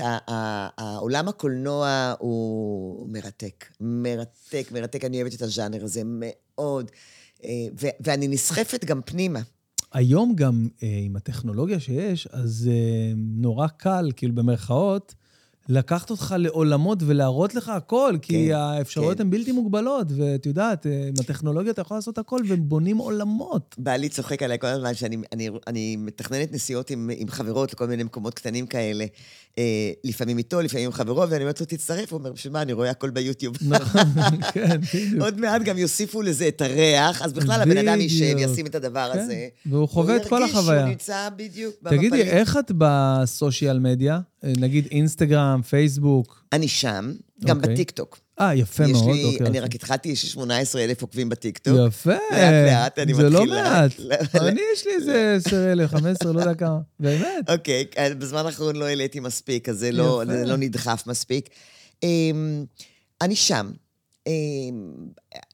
העולם הקולנוע הוא מרתק. מרתק, מרתק. אני אוהבת את הז'אנר הזה מאוד. אה, ואני נסחפת גם פנימה. היום גם עם הטכנולוגיה שיש, אז נורא קל, כאילו במרכאות, לקחת אותך לעולמות ולהראות לך הכל, כי כן, האפשרויות כן. הן בלתי מוגבלות, ואת יודעת, אה, עם הטכנולוגיה אתה יכול לעשות הכל, והם בונים עולמות. בעלי צוחק עליי כל הזמן שאני אני, אני מתכננת נסיעות עם, עם חברות לכל מיני מקומות קטנים כאלה. אה, לפעמים איתו, לפעמים עם חברות, ואני אומרת לו, תצטרף. הוא אומר, בשביל מה, אני רואה הכל ביוטיוב. נכון, כן, בדיוק. עוד מעט גם יוסיפו לזה את הריח, אז בכלל הבן אדם יישב. ישים את הדבר כן, הזה. והוא חווה את כל הוא ירגיש החוויה. שהוא נמצא בדיוק תגידי. איך את בסושיאל מדיה? נגיד אינסטגרם, פייסבוק? אני שם, גם אוקיי. בטיקטוק. אה, יפה מאוד. לי, אוקיי, אני אוקיי. רק התחלתי, יש לי 18 אלף עוקבים בטיקטוק. יפה. לאט לאט אני זה לא. מעט. לא- אני, יש לי איזה 10,000, 15, לא יודע כמה. באמת. אוקיי, בזמן האחרון לא העליתי מספיק, אז זה לא, לא נדחף מספיק. אמ, אני שם. אמ,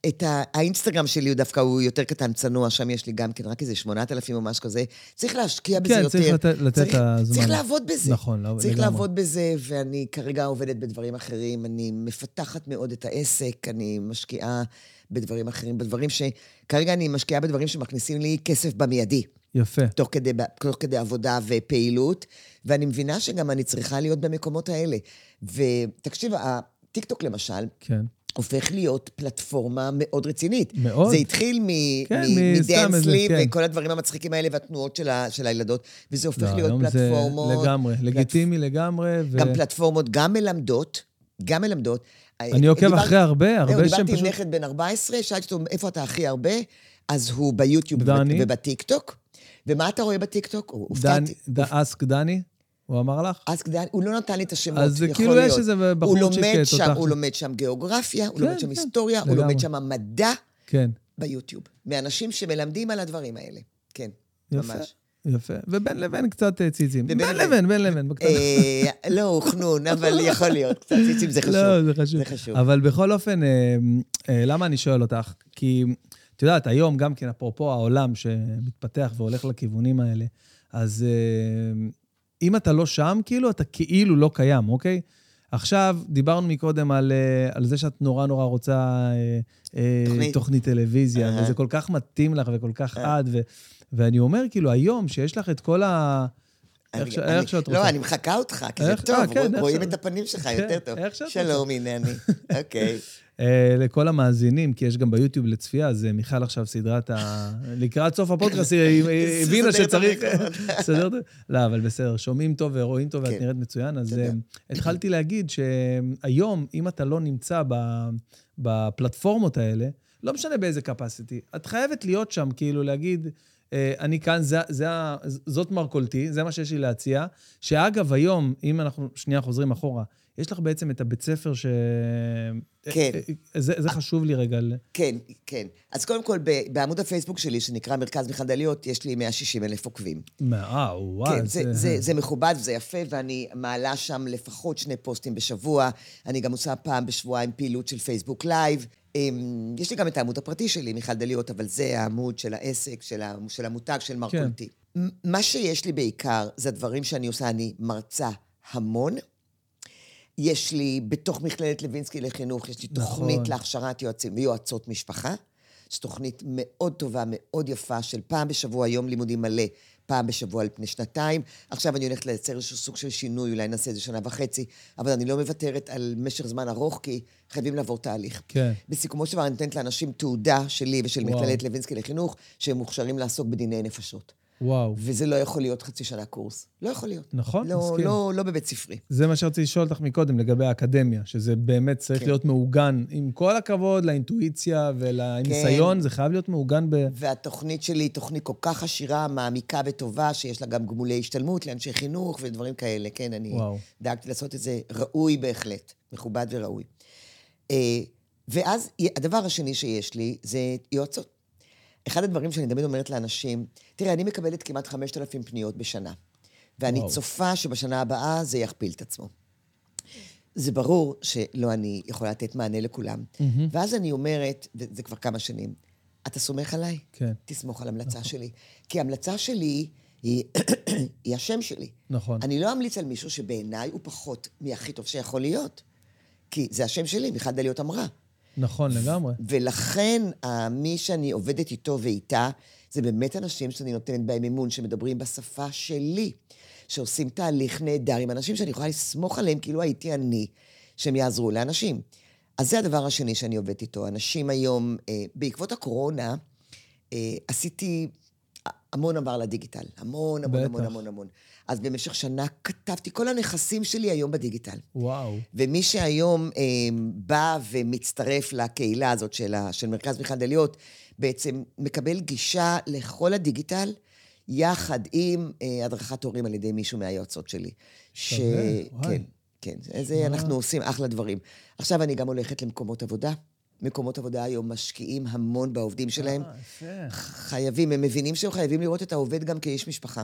את ה- האינסטגרם שלי הוא דווקא, הוא יותר קטן, צנוע, שם יש לי גם כן רק איזה 8,000 או משהו כזה. צריך להשקיע בזה כן, יותר. צריך לתת- לתת צריך- הזמן. צריך לעבוד בזה. נכון, לא- צריך לגמרי. לעבוד בזה, ואני כרגע עובדת בדברים אחרים. אני מפתחת מאוד את העסק, אני משקיעה בדברים אחרים, בדברים ש... כרגע אני משקיעה בדברים שמכניסים לי כסף במיידי. יפה. תוך כדי, תוך כדי עבודה ופעילות, ואני מבינה שגם אני צריכה להיות במקומות האלה. ותקשיב, הטיקטוק למשל, כן. הופך להיות פלטפורמה מאוד רצינית. מאוד. זה התחיל מ- כן, מ- כן. וכל הדברים המצחיקים האלה והתנועות של, ה, של הילדות, וזה הופך לא, להיות היום זה פלטפורמות. לגמרי, לגיטימי לגמרי. ו- גם פלטפורמות, גם מלמדות, גם מלמדות. אני עוקב דיבר- אחרי הרבה, הרבה שהם דיברתי עם פשוט... נכד בן 14, שאלתי אותו, איפה אתה הכי הרבה? אז הוא ביוטיוב. ובטיקטוק. ומה אתה רואה בטיקטוק? דני, הופתעתי. אסק דני, הוא אמר לך? אז הוא לא נתן לי את השמות, אז זה יכול כאילו להיות. יש איזה הוא בחורצ'יק לומד תותח. שם, הוא לומד שם גיאוגרפיה, הוא כן, לומד שם כן, היסטוריה, הוא. לומד שם מדע כן, ביוטיוב. מאנשים שמלמדים על הדברים האלה. כן, יפה, ממש. יפה. ובין לבין קצת אה, ציצים. בין לבין. בין לבין, בקטנה. אה, לא, הוא חנון, אבל יכול להיות. קצת ציצים זה חשוב. לא, זה חשוב. זה חשוב. אבל בכל אופן, אה, למה אני שואל אותך? כי, את יודעת, היום גם כן, אפרופו העולם שמתפתח והולך לכיוונים האלה, אז אם אתה לא שם, כאילו, אתה כאילו לא קיים, אוקיי? עכשיו, דיברנו מקודם על, אה, על זה שאת נורא נורא רוצה אה, אה, תוכנית. תוכנית טלוויזיה, אהה. וזה כל כך מתאים לך וכל כך אה. את, ו, ואני אומר, כאילו, היום, שיש לך את כל ה... איך שאת רוצה. לא, אני מחקה אותך, כי זה טוב, אה, כן, רואים- את הפנים שלך כן, יותר טוב. שלום, הנה אני. אוקיי. אה, לכל המאזינים, כי יש גם ביוטיוב לצפייה, אז אה, מיכל עכשיו סדרת ה... לקראת סוף הפודקאסט, היא הבינה שצריך... המיקרופון. סדר את זה? לא, אבל בסדר, שומעים טוב ורואים טוב ואת כן. נראית מצוין, אז התחלתי להגיד שהיום, אם אתה לא נמצא בפלטפורמות האלה, לא משנה באיזה capacity, את חייבת להיות שם, כאילו להגיד, אני כאן, זה, זה, זאת מרכולתי, זה מה שיש לי להציע. שאגב, היום, אם אנחנו שנייה חוזרים אחורה, יש לך בעצם את הבית ספר ש... כן. אה, אה, זה, זה חשוב לי רגע. כן, כן. אז קודם כל, בעמוד הפייסבוק שלי, שנקרא מרכז מיכל דליות, יש לי 160 אלף עוקבים. מה, אה, וואו. כן, זה, זה, זה מכובד וזה יפה, ואני מעלה שם לפחות שני פוסטים בשבוע. אני גם עושה פעם בשבועיים פעילות של פייסבוק לייב. אמ, יש לי גם את העמוד הפרטי שלי, מיכל דליות, אבל זה העמוד של העסק, של, של המותג, של מרכולתי. כן. מה שיש לי בעיקר, זה הדברים שאני עושה, אני מרצה המון. יש לי, בתוך מכללת לוינסקי לחינוך, יש לי תוכנית נכון. להכשרת יועצים ויועצות משפחה. זו תוכנית מאוד טובה, מאוד יפה, של פעם בשבוע, יום לימודים מלא, פעם בשבוע על פני שנתיים. עכשיו אני הולכת לייצר איזשהו סוג של שינוי, אולי נעשה את זה שנה וחצי, אבל אני לא מוותרת על משך זמן ארוך, כי חייבים לעבור תהליך. כן. בסיכומו של דבר, אני נותנת לאנשים תעודה שלי ושל וואו. מכללת לוינסקי לחינוך, שהם מוכשרים לעסוק בדיני נפשות. וואו. וזה לא יכול להיות חצי שנה קורס. לא יכול להיות. נכון, לא, מסכים. לא, לא בבית ספרי. זה מה שרציתי לשאול אותך מקודם, לגבי האקדמיה, שזה באמת צריך כן. להיות מעוגן, עם כל הכבוד לאינטואיציה ולניסיון, כן. זה חייב להיות מעוגן ב... והתוכנית שלי היא תוכנית כל כך עשירה, מעמיקה וטובה, שיש לה גם גמולי השתלמות לאנשי חינוך ודברים כאלה. כן, אני וואו. דאגתי לעשות את זה ראוי בהחלט, מכובד וראוי. אה, ואז הדבר השני שיש לי זה יועצות. אחד הדברים שאני תמיד אומרת לאנשים, תראה, אני מקבלת כמעט 5,000 פניות בשנה, ואני וואו. צופה שבשנה הבאה זה יכפיל את עצמו. זה ברור שלא אני יכולה לתת מענה לכולם. מהמם. ואז אני אומרת, וזה כבר כמה שנים, אתה סומך עליי? כן, תסמוך על המלצה שלי. כי המלצה שלי היא, היא השם שלי. נכון. אני לא אמליץ על מישהו שבעיניי הוא פחות מהכי טוב שיכול להיות. כי זה השם שלי, מיכל דליות אמרה. נכון, לגמרי. ולכן, ה- מי שאני עובדת איתו ואיתה, זה באמת אנשים שאני נותנת בהם אמון, שמדברים בשפה שלי, שעושים תהליך נהדר עם אנשים שאני יכולה לסמוך עליהם כאילו הייתי אני, שהם יעזרו לאנשים. אז זה הדבר השני שאני עובדת איתו. אנשים היום, אה, בעקבות הקורונה, אה, עשיתי המון עבר לדיגיטל. המון, המון, בטח. המון, המון, המון. אז במשך שנה כתבתי, כל הנכסים שלי היום בדיגיטל. וואו. ומי שהיום אה, בא ומצטרף לקהילה הזאת של, ה, של מרכז מיכל דליות, בעצם מקבל גישה לכל הדיגיטל, יחד עם אה, הדרכת הורים על ידי מישהו מהיועצות שלי. ש... שווה, וואי. כן, כן. זה אנחנו עושים אחלה דברים. עכשיו אני גם הולכת למקומות עבודה. מקומות עבודה היום משקיעים המון בעובדים שלהם. אה. חייבים, הם מבינים שהם חייבים לראות את העובד גם כאיש משפחה.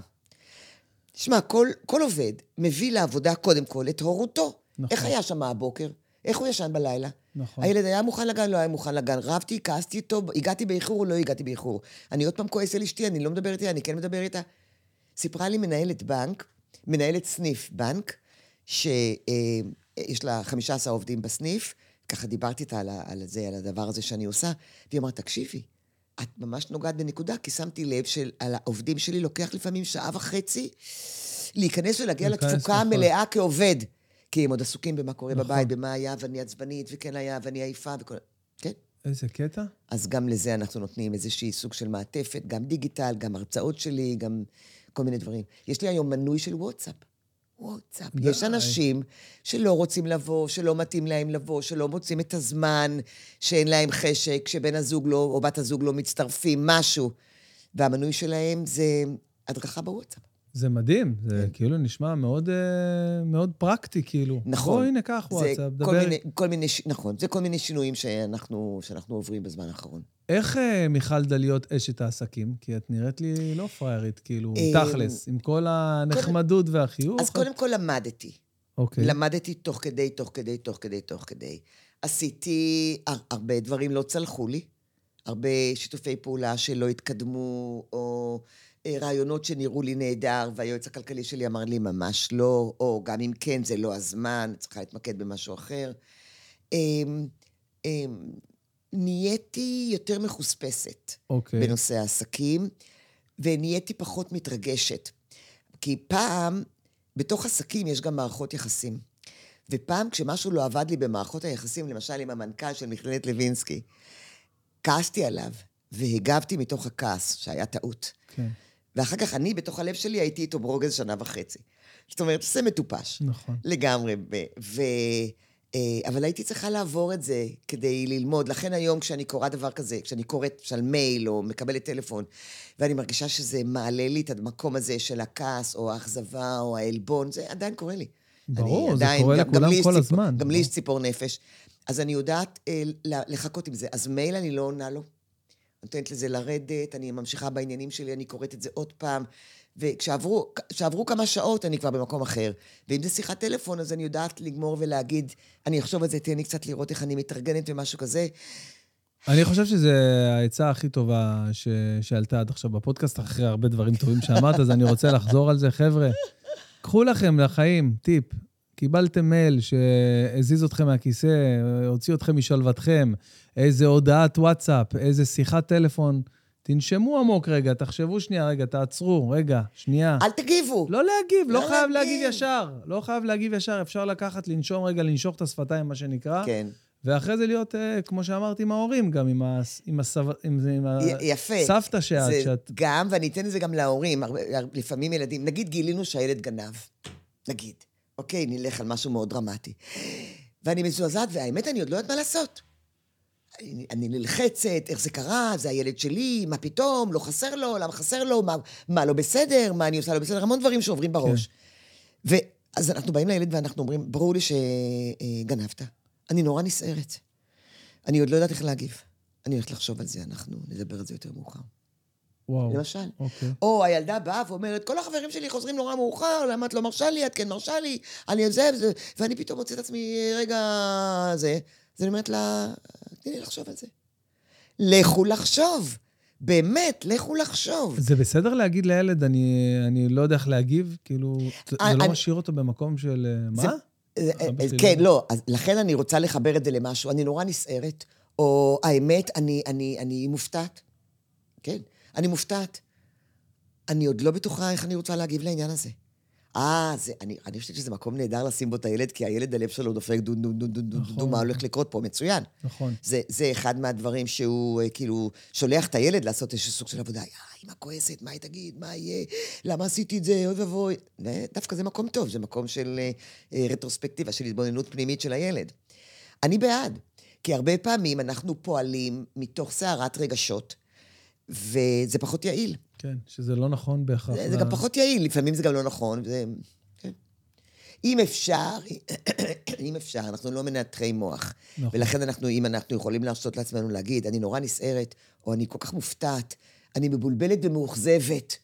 תשמע, כל, כל עובד מביא לעבודה קודם כל את הורותו. נכון. איך היה שם הבוקר? איך הוא ישן בלילה? נכון. הילד היה מוכן לגן, לא היה מוכן לגן. רבתי, כעסתי איתו, הגעתי באיחור או לא הגעתי באיחור. אני עוד פעם כועס על אשתי, אני לא מדבר איתה, אני כן מדבר איתה. סיפרה לי מנהלת בנק, מנהלת סניף בנק, שיש לה 15 עובדים בסניף, ככה דיברתי איתה על, על זה, על הדבר הזה שאני עושה, והיא אמרה, תקשיבי, את ממש נוגעת בנקודה, כי שמתי לב שעל העובדים שלי לוקח לפעמים שעה וחצי להיכנס ולהגיע לתפוקה נכון. המלאה כעובד. כי הם עוד עסוקים במה קורה נכון. בבית, במה היה, ואני עצבנית, וכן היה, ואני עייפה, וכל... כן. איזה קטע. אז גם לזה אנחנו נותנים איזושהי סוג של מעטפת, גם דיגיטל, גם הרצאות שלי, גם כל מיני דברים. יש לי היום מנוי של וואטסאפ. וואטסאפ. די. יש אנשים שלא רוצים לבוא, שלא מתאים להם לבוא, שלא מוצאים את הזמן, שאין להם חשק, שבן הזוג לא, או בת הזוג לא מצטרפים, משהו. והמנוי שלהם זה הדרכה בוואטסאפ. זה מדהים, זה כן. כאילו נשמע מאוד, אה, מאוד פרקטי, כאילו. נכון. בוא, הנה, קח וואטסאפ, כל דבר. מיני, כל מיני, ש- נכון, זה כל מיני שינויים שאנחנו, שאנחנו עוברים בזמן האחרון. איך אה, מיכל דליות אשת העסקים? כי את נראית לי לא פריירית, כאילו, אה, תכלס, עם כל הנחמדות והחיוך. אז קודם כל למדתי. אוקיי. למדתי תוך כדי, תוך כדי, תוך כדי, תוך כדי. עשיתי, הר- הרבה דברים לא צלחו לי, הרבה שיתופי פעולה שלא התקדמו, או רעיונות שנראו לי נהדר, והיועץ הכלכלי שלי אמר לי, ממש לא, או גם אם כן, זה לא הזמן, צריכה להתמקד במשהו אחר. אמ, אמ, נהייתי יותר מחוספסת. אוקיי. בנושא העסקים, ונהייתי פחות מתרגשת. כי פעם, בתוך עסקים יש גם מערכות יחסים. ופעם כשמשהו לא עבד לי במערכות היחסים, למשל עם המנכ"ל של מכללת לוינסקי, כעסתי עליו, והגבתי מתוך הכעס, שהיה טעות. כן, ואחר כך אני, בתוך הלב שלי, הייתי איתו ברוגז שנה וחצי. זאת אומרת, זה מטופש. נכון. לגמרי. ו... ו... אה, אבל הייתי צריכה לעבור את זה כדי ללמוד. לכן היום כשאני קוראת דבר כזה, כשאני קוראת למשל מייל או מקבלת טלפון, ואני מרגישה שזה מעלה לי את המקום הזה של הכעס או האכזבה או העלבון, זה עדיין קורה לי. ברור, זה עדיין- קורה גם- גם לכולם יש כל ציפור- הזמן. גם לי יש. ציפור נפש. אז אני יודעת אה, לחכות עם זה. אז מייל אני לא עונה לו. נותנת לזה לרדת, אני ממשיכה בעניינים שלי, אני קוראת את זה עוד פעם. וכשעברו כשעברו כמה שעות, אני כבר במקום אחר. ואם זה שיחת טלפון, אז אני יודעת לגמור ולהגיד, אני אחשוב על זה, תן לי קצת לראות איך אני מתארגנת ומשהו כזה. אני חושב שזו העצה הכי טובה ש... שעלתה עד עכשיו בפודקאסט, אחרי הרבה דברים טובים שאמרת, אז אני רוצה לחזור על זה. חבר'ה, קחו לכם לחיים טיפ. קיבלתם מייל שהזיז אתכם מהכיסא, הוציא אתכם משלוותכם, איזה הודעת וואטסאפ, איזה שיחת טלפון. תנשמו עמוק רגע, תחשבו שנייה, רגע, תעצרו, רגע, שנייה. אל תגיבו. לא להגיב, לא לא חייב להגיב. להגיב ישר. לא חייב להגיב ישר, אפשר לקחת, לנשום רגע, לנשוך את השפתיים, מה שנקרא. כן. ואחרי זה להיות, אה, כמו שאמרתי, עם ההורים, גם עם, הס... עם, הסב... עם, עם יפה. הסבתא שאת, זה שאת... גם, ואני אתן את זה גם להורים, הרבה- לפעמים ילדים, נגיד גילינו שהילד גנב, נגיד, אוקיי, נלך על משהו מאוד דרמטי. ואני מזועזעת, והאמת, אני עוד לא יודעת מה לעשות. אני, אני נלחצת, איך זה קרה, זה הילד שלי, מה פתאום, לא חסר לו, למה חסר לו, מה, מה לא בסדר, מה אני עושה לא בסדר, המון דברים שעוברים בראש. כן. ואז אנחנו באים לילד ואנחנו אומרים, ברור לי שגנבת. אני נורא נסערת. אני עוד לא יודעת איך להגיב. אני הולכת לחשוב על זה, אנחנו נדבר על זה יותר מאוחר. וואו. למשל. אוקיי. או הילדה באה ואומרת, כל החברים שלי חוזרים נורא מאוחר, למה את לא מרשה לי? את כן מרשה לי, אני זה וזה, ואני פתאום מוצאת את עצמי, רגע, זה. אז אני אומרת לה, תני לי לחשוב על זה. לכו לחשוב. באמת, לכו לחשוב. זה בסדר להגיד לילד, אני, אני לא יודע איך להגיב? כאילו, זה, אני- זה לא אני- משאיר אותו במקום של... אה, זה- מה? אה, אבא אה, שלי כן, לא. לא, אז לכן אני רוצה לחבר את זה למשהו. אני נורא נסערת, או האמת, אני, אני, אני מופתעת. כן, אני מופתעת. אני עוד לא בטוחה איך אני רוצה להגיב לעניין הזה. אה, זה, אני, אני חושבת שזה מקום נהדר לשים בו את הילד, כי הילד, הלב שלו דופק דון דון דון דון דון נכון. דון, מה הולך לקרות פה? מצוין. נכון. זה, זה אחד מהדברים שהוא אה, כאילו שולח את הילד לעשות איזשהו סוג של עבודה. יא, אמא כועסת, מה היא תגיד, מה יהיה, למה עשיתי את זה, אוי ואבוי. דווקא זה מקום טוב, זה מקום של אה, אה, רטרוספקטיבה, של התבוננות פנימית של הילד. אני בעד, כי הרבה פעמים אנחנו פועלים מתוך סערת רגשות, וזה פחות יעיל. כן, שזה לא נכון בהכרח. זה, זה ל- גם פחות יעיל, לפעמים זה גם לא נכון. זה, כן. אם אפשר, אם אפשר, אנחנו לא מנתחי מוח. נכון. ולכן אנחנו, אם אנחנו יכולים להרשות לעצמנו להגיד, אני נורא נסערת, או אני כל כך מופתעת, אני מבולבלת ומאוכזבת.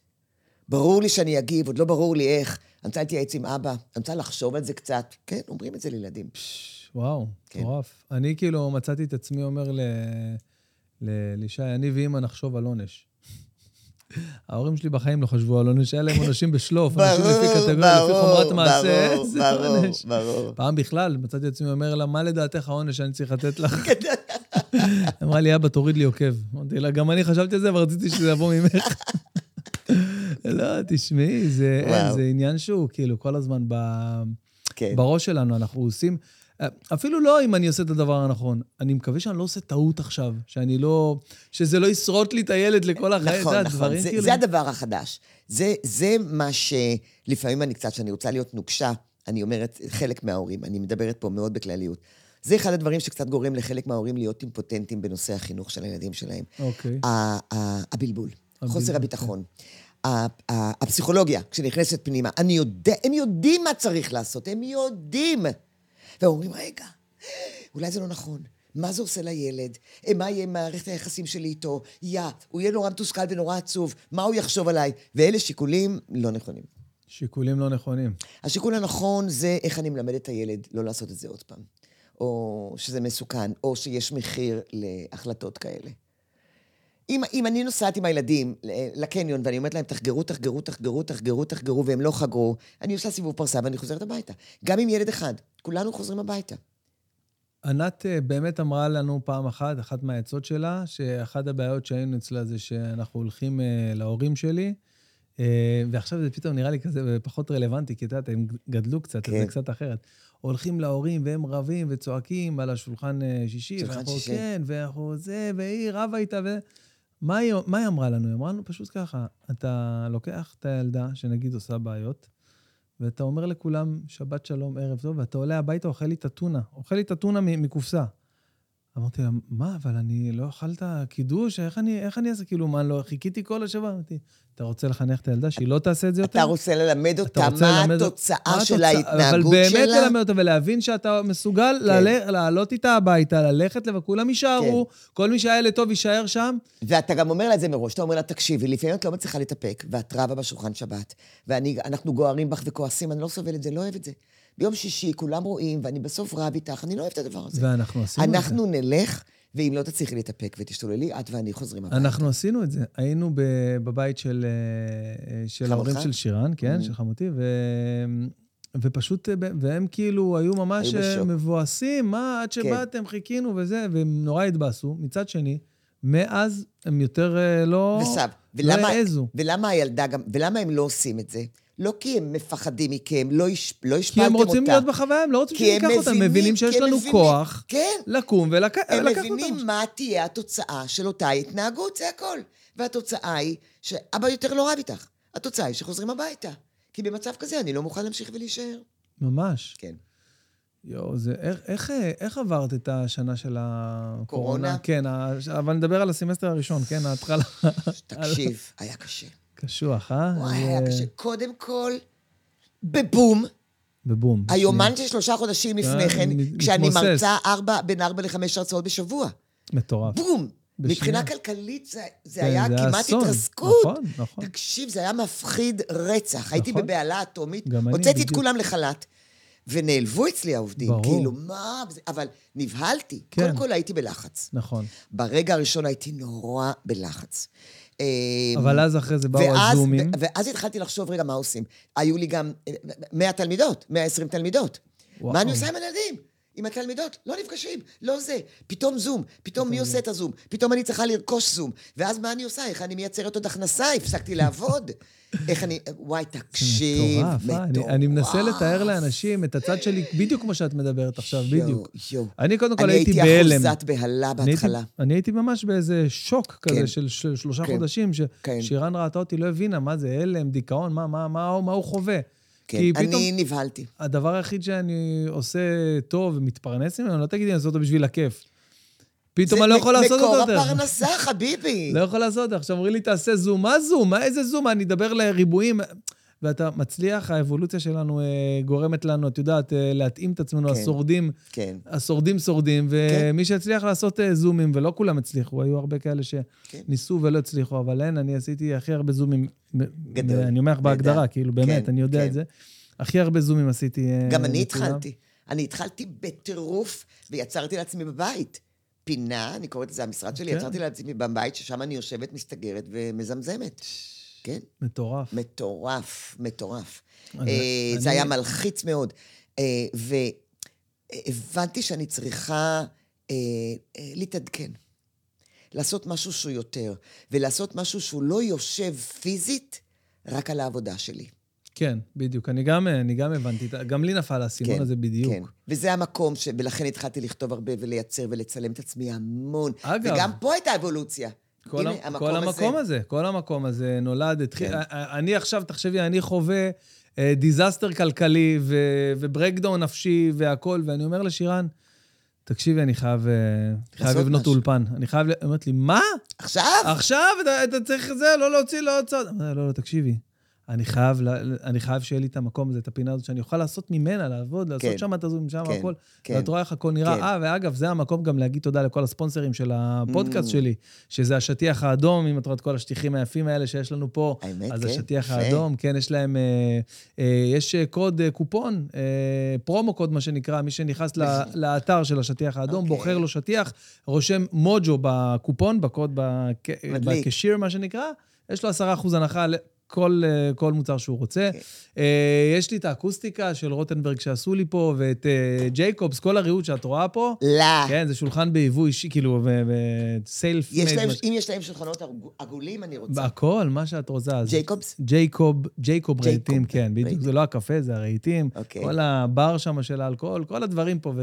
ברור לי שאני אגיב, עוד לא ברור לי איך. אני רוצה להתייעץ עם אבא, אני רוצה לחשוב על זה קצת. כן, אומרים את זה לילדים. וואו, כן. מטורף. אני כאילו מצאתי את עצמי אומר ל- לישי, אני ואימא נחשוב על עונש. ההורים שלי בחיים לא חשבו על עונש, היה להם עונשים בשלוף, אנשים לפי קטגוריה, לפי חומרת מעשה, ברור, עונש. פעם בכלל, מצאתי את עצמי אומר לה, מה לדעתך העונש שאני צריך לתת לך? אמרה לי, אבא, תוריד לי עוקב. אמרתי לה, גם אני חשבתי על זה, אבל רציתי שזה יבוא ממך. לא, תשמעי, זה. זה עניין שהוא כאילו כל הזמן. כן. בראש שלנו, אנחנו עושים... אפילו לא אם אני עושה את הדבר הנכון. אני מקווה שאני לא עושה טעות עכשיו, שאני לא... שזה לא ישרוט לי את הילד לכל החיים. נכון, נכון. זה, כאילו... זה הדבר החדש. זה, זה מה שלפעמים אני קצת, שאני רוצה להיות נוקשה, אני אומרת, חלק מההורים, אני מדברת פה מאוד בכלליות. זה אחד הדברים שקצת גורם לחלק מההורים להיות אימפוטנטים בנושא החינוך של הילדים שלהם. אוקיי. ה- ה- הבלבול, חוסר הבלבול, הביטחון. ה- הפסיכולוגיה, כשנכנסת פנימה, אני יודע, הם יודעים מה צריך לעשות, הם יודעים. והם אומרים, רגע, אולי זה לא נכון. מה זה עושה לילד? אה, מה יהיה מערכת היחסים שלי איתו? יא, הוא יהיה נורא מתוסכל ונורא עצוב, מה הוא יחשוב עליי? ואלה שיקולים לא נכונים. שיקולים לא נכונים. השיקול הנכון זה איך אני מלמד את הילד לא לעשות את זה עוד פעם. או שזה מסוכן, או שיש מחיר להחלטות כאלה. אם, אם אני נוסעת עם הילדים לקניון ואני אומרת להם, תחגרו, תחגרו, תחגרו, תחגרו, תחגרו, והם לא חגרו, אני עושה סיבוב פרסה ואני חוזרת הביתה. גם עם ילד אחד, כולנו חוזרים הביתה. ענת אה, באמת אמרה לנו פעם אחת, אחת מהעצות שלה, שאחת הבעיות שהיינו אצלה זה שאנחנו הולכים אה, להורים שלי, אה, ועכשיו זה פתאום נראה לי כזה פחות רלוונטי, כי את יודעת, הם גדלו קצת, אז כן. זה קצת אחרת. הולכים להורים והם רבים וצועקים על השולחן שישי. שולחן ואנחנו, שישי. כן, ואנחנו זה, והיא רבה איתה, ו... מה היא, מה היא אמרה לנו? היא אמרה לנו פשוט ככה, אתה לוקח את הילדה, שנגיד עושה בעיות, ואתה אומר לכולם, שבת שלום, ערב טוב, ואתה עולה הביתה, אוכל לי את הטונה. אוכל לי את הטונה מקופסה. אמרתי לה, מה, אבל אני לא אוכל את הקידוש? איך אני, איך אני אעשה? כאילו, מה, לא, חיכיתי כל השבוע? אמרתי, אתה רוצה לחנך את הילדה שהיא לא תעשה את זה יותר? אתה רוצה ללמד אותה רוצה מה ללמד- התוצאה של? ההתנהגות אבל באמת שלה? ללמד אותה ולהבין שאתה מסוגל לעלה- לעלות איתה הביתה, ללכת, וכולם יישארו, כל מי שהיה לטוב יישאר שם. ואתה גם אומר לה את זה מראש, אתה אומר לה, תקשיבי, לפעמים את לא מצליחה להתאפק, ואת רבה בשולחן שבת, ואנחנו גוערים בך וכועסים, אני לא סובל את זה, לא אוהב את זה. ביום שישי כולם רואים, ואני בסוף רב איתך, אני לא אוהב את הדבר הזה. ואנחנו עשינו את זה. אנחנו נלך, ואם לא תצליחי להתאפק ותשתוללי, את ואני חוזרים הביתה. אנחנו עשינו את זה. היינו בבית של, אה, של חמותך? ההורים של שירן, כן, Mhm. של חמותי, ו... ופשוט, אה, והם כאילו היו ממש היו אה. כן. מבואסים, מה, עד שבאתם, חיכינו וזה, והם נורא התבאסו. מצד שני, מאז הם יותר אה, לא... וסב, לא ולמה, העזו. ולמה הילדה גם, ולמה הם לא עושים את זה? לא כי הם מפחדים מכם, לא, הש, לא כי השפלתם אותה. הם רוצים להיות בחוויה, הם לא רוצים כי הם שניקח אותם, הם מבינים שיש כי הם לנו מבינים- כוח כן, לקום ולקח הם אותם. מבינים מה תהיה התוצאה של אותה התנהגות, זה הכל. והתוצאה היא שאבא יותר לא רב איתך. התוצאה היא שחוזרים הביתה. כי במצב כזה אני לא מוכן להמשיך ולהישאר. ממש. כן. יואו, זה... איך, איך, איך עברת את השנה של הקורונה? קורונה? כן, ה- אבל נדבר על הסמסטר הראשון, כן, ההתחלה. תקשיב, היה קשה. קשוח, אה? וואי, היה קשה. קודם כל, בבום, בבום. היומן של שלושה חודשים לפני אה, כן, מת- כשאני. מרצה ארבע, בין ארבע לחמש הרצאות בשבוע. מטורף. בום! בשנייה. מבחינה כלכלית זה, זה כן, היה זה כמעט אסון. התרסקות. נכון, נכון. תקשיב, זה היה מפחיד רצח. הייתי נכון. בבהלה אטומית, הוצאתי את. כולם לחל"ת, ונעלבו אצלי העובדים. ברור. כאילו, מה... אבל נבהלתי. כן. קודם כל הייתי בלחץ. נכון. ברגע הראשון הייתי נורא בלחץ. אמ, אבל אז אחרי זה באו ואז- הזומים. ואז התחלתי לחשוב, רגע, מה עושים? היו לי גם אה, 100 תלמידות, 120 תלמידות. וואו. מה אני עושה עם הילדים? עם התלמידות? לא נפגשים, לא זה. פתאום זום, פתאום מי עושה את הזום? פתאום אני צריכה לרכוש זום. ואז מה אני עושה? איך אני מייצרת עוד הכנסה? הפסקתי לעבוד. איך אני... וואי, תקשיב, מטורף, אה? אני- מנסה לתאר לאנשים את הצד שלי, בדיוק כמו שאת מדברת עכשיו, בדיוק. אני קודם כל אני הייתי בהלם. אחוזת בהלה אני הייתי- בהתחלה. אני הייתי ממש באיזה שוק כזה כן. של של שלושה כן. חודשים, כן. ששירן ראתה אותי, לא הבינה מה זה הלם, דיכאון, מה הוא חווה. כן, כי פתאום, אני נבהלתי. הדבר היחיד שאני עושה טוב ומתפרנס ממנו, לא תגידי, אני עושה אותו בשביל הכיף. פתאום זה אני לא יכול לעשות אותו מקור יותר. הפרנסה, חביבי. לא יכול לעשות, עכשיו אומרים לי, תעשה זום. מה זום? מה, איזה זום? אני אדבר לריבועים. ואתה מצליח, האבולוציה שלנו אה, גורמת לנו, את יודעת, אה, להתאים את עצמנו, כן. השורדים, כן. השורדים שורדים, ומי שהצליח לעשות אה, זומים, ולא כולם הצליחו, היו הרבה כאלה כן. שניסו ולא הצליחו, אבל אין, אני עשיתי הכי הרבה זומים, גדול. אני אומר לך בהגדרה. כאילו, באמת, כן, אני יודע כן. את זה. הכי הרבה זומים עשיתי גם אני. התחלתי. אני התחלתי בטירוף, ויצרתי לעצמי בבית. פינה, אני קוראת לזה המשרד שלי, כן. יצרתי לעצמי בבית, ששם אני יושבת, מסתגרת ומזמזמת. כן, מטורף. מטורף, מטורף. אה, אני- זה היה מלחיץ מאוד. אה, והבנתי שאני צריכה אה, להתעדכן. לעשות משהו שהוא יותר, ולעשות משהו שהוא לא יושב פיזית רק על העבודה שלי. כן, בדיוק. אני גם, אני גם הבנתי, גם לי נפל האסימון הזה בדיוק. כן. וזה המקום, ש... ולכן התחלתי לכתוב הרבה ולייצר ולצלם את עצמי המון. אגב. וגם פה הייתה אבולוציה. כל, הנה, המקום, כל המקום הזה. הזה, כל המקום הזה נולד, התחיל... כן. אני עכשיו, תחשבי, אני חווה אה, disaster כלכלי ו- ו breakdown נפשי והכול, ואני אומר לשירן, תקשיבי, אני חייב, אה, חייב לבנות משהו." אולפן. אני חייב... היא אומרת לי, מה? עכשיו? עכשיו אתה, אתה צריך זה, לא להוציא, לא להוציא. לא, לא, לא, תקשיבי. אני חייב, אני חייב שיהיה לי את המקום הזה, את הפינה הזאת, שאני אוכל לעשות ממנה, לעבוד, לעשות כן. שם את הזום, שם כן, הכל. כן. ואת רואה איך הכל נראה. כן. אה, ואגב, זה המקום גם להגיד תודה לכל הספונסרים של הפודקאסט Mm. שלי, שזה השטיח האדום, אם את רואה את כל השטיחים היפים האלה שיש לנו פה. האמת, אז כן, השטיח יפה. האדום, כן, יש להם, אה, אה, יש אה, קוד אה, קופון, אה, פרומו קוד, מה שנקרא, מי שנכנס ל- לאתר של השטיח האדום, אוקיי. בוחר לו שטיח, רושם מוג'ו בקופון, בקוד, בק-. בקשיר, מה שנקרא, יש לו 10% הנחה כל, אה, כל מוצר שהוא רוצה. כן. אה, יש לי את האקוסטיקה של רוטנברג שעשו לי פה, ואת אה, ג'ייקובס, כל הריהוט שאת רואה פה. לא. כן, זה שולחן ביבוא אישי, כאילו, להם, אם יש להם שולחנות עגולים, אני רוצה. הכל, מה שאת רוצה. ג'ייקובס? ג'ייקוב, ג'ייקוב רהיטים, כן, בדיוק, רהיטים. זה לא הקפה, זה הרהיטים. אוקיי. כל הבר שם של האלכוהול, כל הדברים פה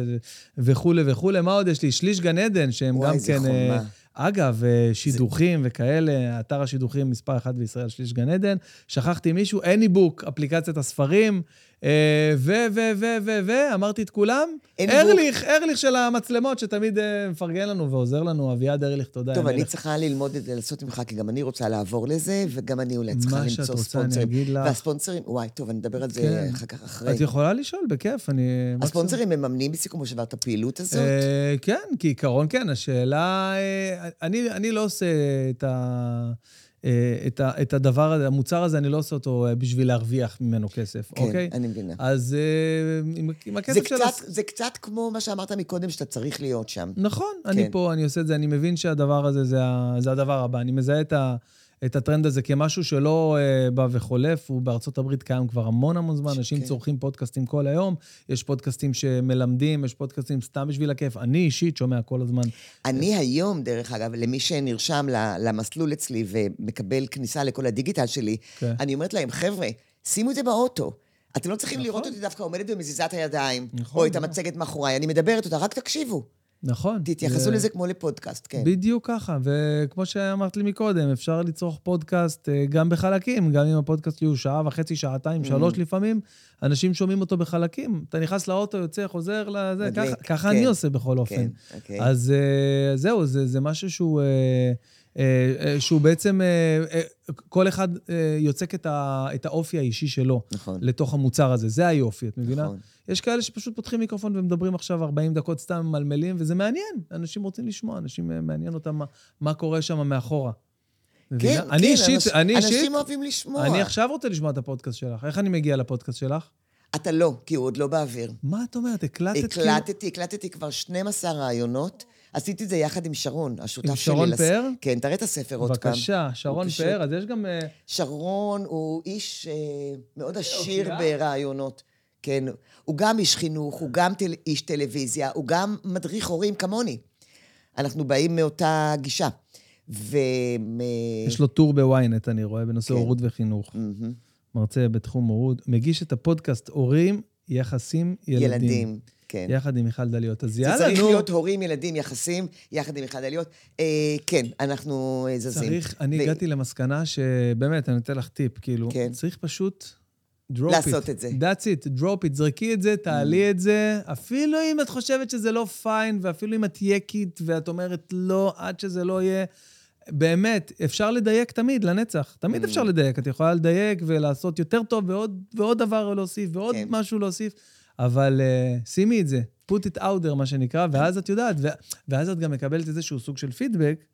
וכולי וכולי. מה עוד יש לי? שליש גן עדן, שהם וואי, גם כן... אה, חומה. אגב, אה, שידוכים וכאלה, אתר השידוכים מספר אחת בישראל, שליש גן עדן. שכחתי מישהו, Anybook, אפליקציית הספרים, ו, ו, ו, ו, ו, אמרתי את כולם. ארליך, ארליך של המצלמות, שתמיד אה, מפרגן לנו ועוזר לנו, אביעד ארליך, תודה. טוב, אני. צריכה ללמוד את זה, לעשות ממך, כי גם אני רוצה לעבור לזה, וגם אני אולי צריכה מה למצוא שאת רוצה, אני ספונסרים. אגיד לך. והספונסרים, וואי, טוב, אני אדבר על זה כן. אחר כך, אחרי. את יכולה לשאול, בכיף, אני... הספונסרים מממנים בסיכום מושבה את הפעילות הזאת? אה, כן, כעיקרון כן. השאלה, אה, אני, לא עושה את, ה, אה, את, ה, את הדבר הזה, המוצר הזה, אני לא עושה אותו אה, בשביל להרוויח ממנו כסף, כן, אוקיי? אני מבינה. אז אה, עם, עם זה הכסף של... קצת, הס- זה קצת כמו מה שאמרת מקודם, שאתה צריך להיות שם. נכון, אני כן. פה, אני עושה את זה, אני מבין שהדבר הזה זה, זה הדבר הבא. אני מזהה את, ה, את הטרנד הזה כמשהו שלא אה, בא וחולף, הוא בארצות הברית קיים כבר המון המון זמן, אנשים כן. צורכים פודקאסטים כל היום, יש פודקאסטים שמלמדים, יש פודקאסטים סתם בשביל הכיף. אני אישית שומע כל הזמן אני היום, דרך אגב, למי שנרשם למסלול אצלי ומקבל כניסה לכל הדיגיטל שלי, כן. אני אומרת להם, חבר'ה, שימו את זה באוטו. אתם לא צריכים נכון. לראות אותי דווקא עומדת ומזיזה את הידיים, נכון, או את נכון. המצגת מאחוריי, אני מדברת אותה, רק תקשיבו. נכון. תתייחסו זה- לזה כמו לפודקאסט, כן. בדיוק ככה, וכמו שאמרת לי מקודם, אפשר לצרוך פודקאסט אה, גם בחלקים, גם אם הפודקאסט יהיו שעה וחצי, שעתיים, Mm. שלוש לפעמים, אנשים שומעים אותו בחלקים. אתה נכנס לאוטו, יוצא, חוזר לזה, ככה, ככה כן. אני עושה בכל אופן. כן, אוקיי. אז אה, זהו, זה, זה משהו שהוא, אה, שהוא בעצם, כל אחד יוצק את האופי האישי שלו נכון. לתוך המוצר הזה. זה היופי, את מבינה? נכון. יש כאלה שפשוט פותחים מיקרופון ומדברים עכשיו 40 דקות סתם ממלמלים, וזה מעניין. אנשים רוצים לשמוע, אנשים, אה, מעניין אותם מה, מה קורה שם מאחורה. מבינה? כן, אני כן, אישית, אנש- אני אישית, אנשים אוהבים לשמוע. אני עכשיו רוצה לשמוע את הפודקאסט שלך. איך אני מגיע לפודקאסט שלך? אתה לא, כי הוא עוד לא באוויר. מה את אומרת? הקלטת כאילו? הקלטתי, הקלטתי כבר 12 ראיונות. עשיתי את זה יחד עם שרון, השותף עם שלי. שרון לס- פאר? כן, תראה את הספר עוד פעם. בבקשה, שרון פשוט- פאר, אז יש גם... אה, שרון הוא איש אה, מאוד עשיר אוקיי. ברעיונות. כן, הוא גם איש חינוך, הוא גם טל, איש טלוויזיה, הוא גם מדריך הורים כמוני. אנחנו באים מאותה גישה. ו... יש לו טור בוויינט, אני רואה, בנושא כן. הורות וחינוך. מהמם. מרצה בתחום הורות. מגיש את הפודקאסט הורים, יחסים, ילדים. ילדים, כן. יחד עם מיכל דליות. אז זה יאללה, צריך נו. להיות הורים, ילדים, יחסים, יחד עם אחד עליות. אה, כן, אנחנו אה, זזים. צריך, אני ו- הגעתי למסקנה שבאמת, אני אתן לך טיפ, כאילו, כן. צריך פשוט drop it. לעשות את זה. That's it, drop it, זרקי את זה, תעלי את זה, אפילו אם את חושבת שזה לא פיין, ואפילו אם את יקית ואת אומרת לא, עד שזה לא יהיה, באמת, אפשר לדייק תמיד, לנצח. תמיד אפשר לדייק, את יכולה לדייק ולעשות יותר טוב ועוד, ועוד דבר להוסיף, ועוד כן. משהו להוסיף, אבל uh, שימי את זה, put it out there, מה שנקרא, ואז את יודעת, ו- ואז את גם מקבלת איזשהו סוג של פידבק,